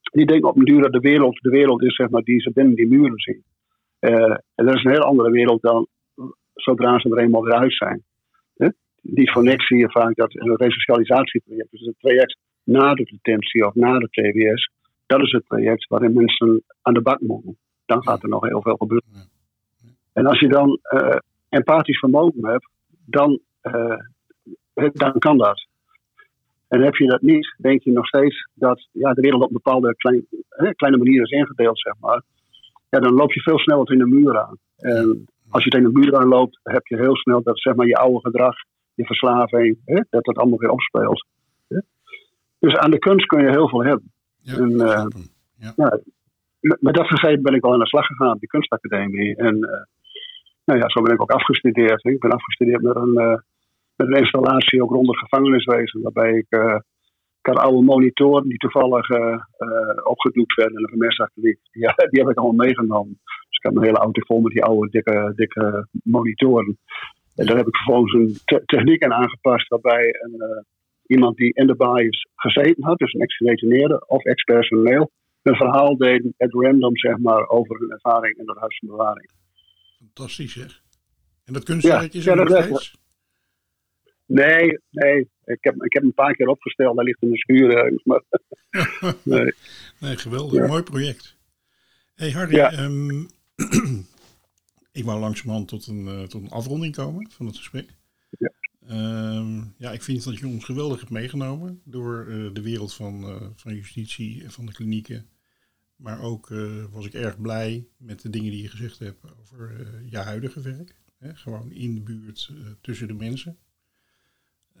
die denken op een duur dat de wereld de wereld is zeg maar, die ze binnen die muren zien. Uh, en dat is een heel andere wereld dan zodra ze er eenmaal weer uit zijn. Niet voor niks zie je vaak dat een resocialisatieproject, dus het traject na de detentie of na de TBS, dat is het traject waarin mensen aan de bak moeten. Dan gaat er nog heel veel gebeuren. En als je dan uh, empathisch vermogen hebt, dan, uh, dan kan dat. En heb je dat niet, denk je nog steeds dat ja, de wereld op een bepaalde klein, hè, kleine manier is ingedeeld, zeg maar. Ja, dan loop je veel sneller tegen de muur aan. En als je tegen de muur aan loopt, heb je heel snel dat zeg maar, je oude gedrag, je verslaving, hè, dat dat allemaal weer opspeelt. Hè. Dus aan de kunst kun je heel veel hebben. Ja, en, uh, ja. ja. Met dat gegeven ben ik al aan de slag gegaan op de kunstacademie. En uh, nou ja, zo ben ik ook afgestudeerd. Ik ben afgestudeerd met een, uh, met een installatie ook rond het gevangeniswezen, waarbij ik, ik had oude monitoren die toevallig opgedoekt werden in de vermestachterliek. Ja, die heb ik allemaal meegenomen. Dus ik heb een hele auto vol met die oude dikke, dikke monitoren. En daar heb ik vervolgens een te techniek aan aangepast waarbij een, iemand die in de baai gezeten had, dus een ex-gedetineerde of ex-personeel, een verhaal deed at random, zeg maar, over hun ervaring in dat huis van bewaring. Fantastisch, zeg. En dat kunstwerkje ja, is er nog steeds? Nee, nee. Ik heb, ik heb een paar keer opgesteld, daar ligt in de schuur. Maar, nee. nee, geweldig. Mooi project. hey Harry, ja. um, ik wou langzamerhand tot een, uh, tot een afronding komen van het gesprek. Ja. Uh, ja, ik vind dat je ons geweldig hebt meegenomen door uh, de wereld van, uh, van justitie en van de klinieken. Maar ook uh, was ik erg blij met de dingen die je gezegd hebt over je huidige werk. Hè? Gewoon in de buurt tussen de mensen.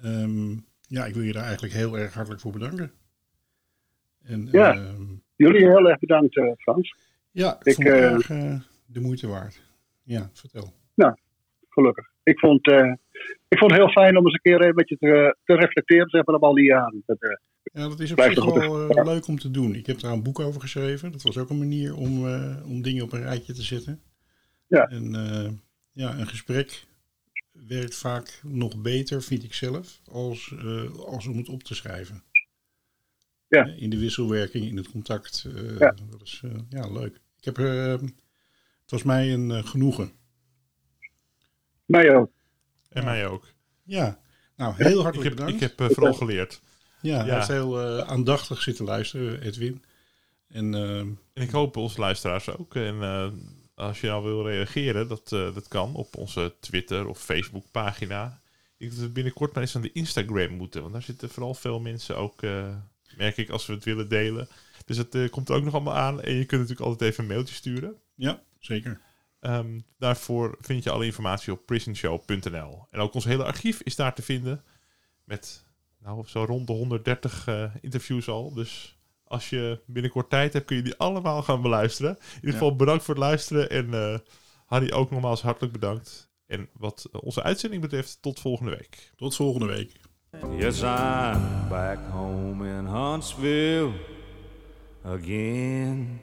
Um, ja, ik wil je daar eigenlijk heel erg hartelijk voor bedanken. En, ja, ehm, jullie heel erg bedankt Frans. Ja, ik vond erg de moeite waard. Ja, vertel. Nou, gelukkig. Ik vond ik vond het heel fijn om eens een keer een beetje te, te reflecteren zeg maar, op al die jaren. Dat, ja, dat is op zich wel uh, leuk om te doen. Ik heb daar een boek over geschreven. Dat was ook een manier om, uh, om dingen op een rijtje te zetten. Ja. En ja, een gesprek werkt vaak nog beter, vind ik zelf, als, als om het op te schrijven. Ja. In de wisselwerking, in het contact. ja. Dat is ja, leuk. Ik heb, het was mij een genoegen. Mij ook. En mij ook. Ja, nou heel hartelijk ik heb, Ik heb uh, vooral geleerd. Ja, hij heeft heel uh, aandachtig zitten luisteren, Edwin. En, uh, en ik hoop onze luisteraars ook. En als je nou wil reageren, dat, dat kan op onze Twitter of Facebook pagina. Ik denk dat we binnenkort maar eens aan de Instagram moeten. Want daar zitten vooral veel mensen ook, merk ik, als we het willen delen. Dus het komt er ook nog allemaal aan. En je kunt natuurlijk altijd even een mailtje sturen. Ja, zeker. Um, daarvoor vind je alle informatie op prisonshow.nl. En ook ons hele archief is daar te vinden. Met nou, zo rond de 130 uh, interviews al. Dus als je binnenkort tijd hebt, kun je die allemaal gaan beluisteren. In ieder geval ja. bedankt voor het luisteren. En uh, Harry ook nogmaals hartelijk bedankt. En wat onze uitzending betreft, tot volgende week. Tot volgende week. Yes, I'm back home in Huntsville again.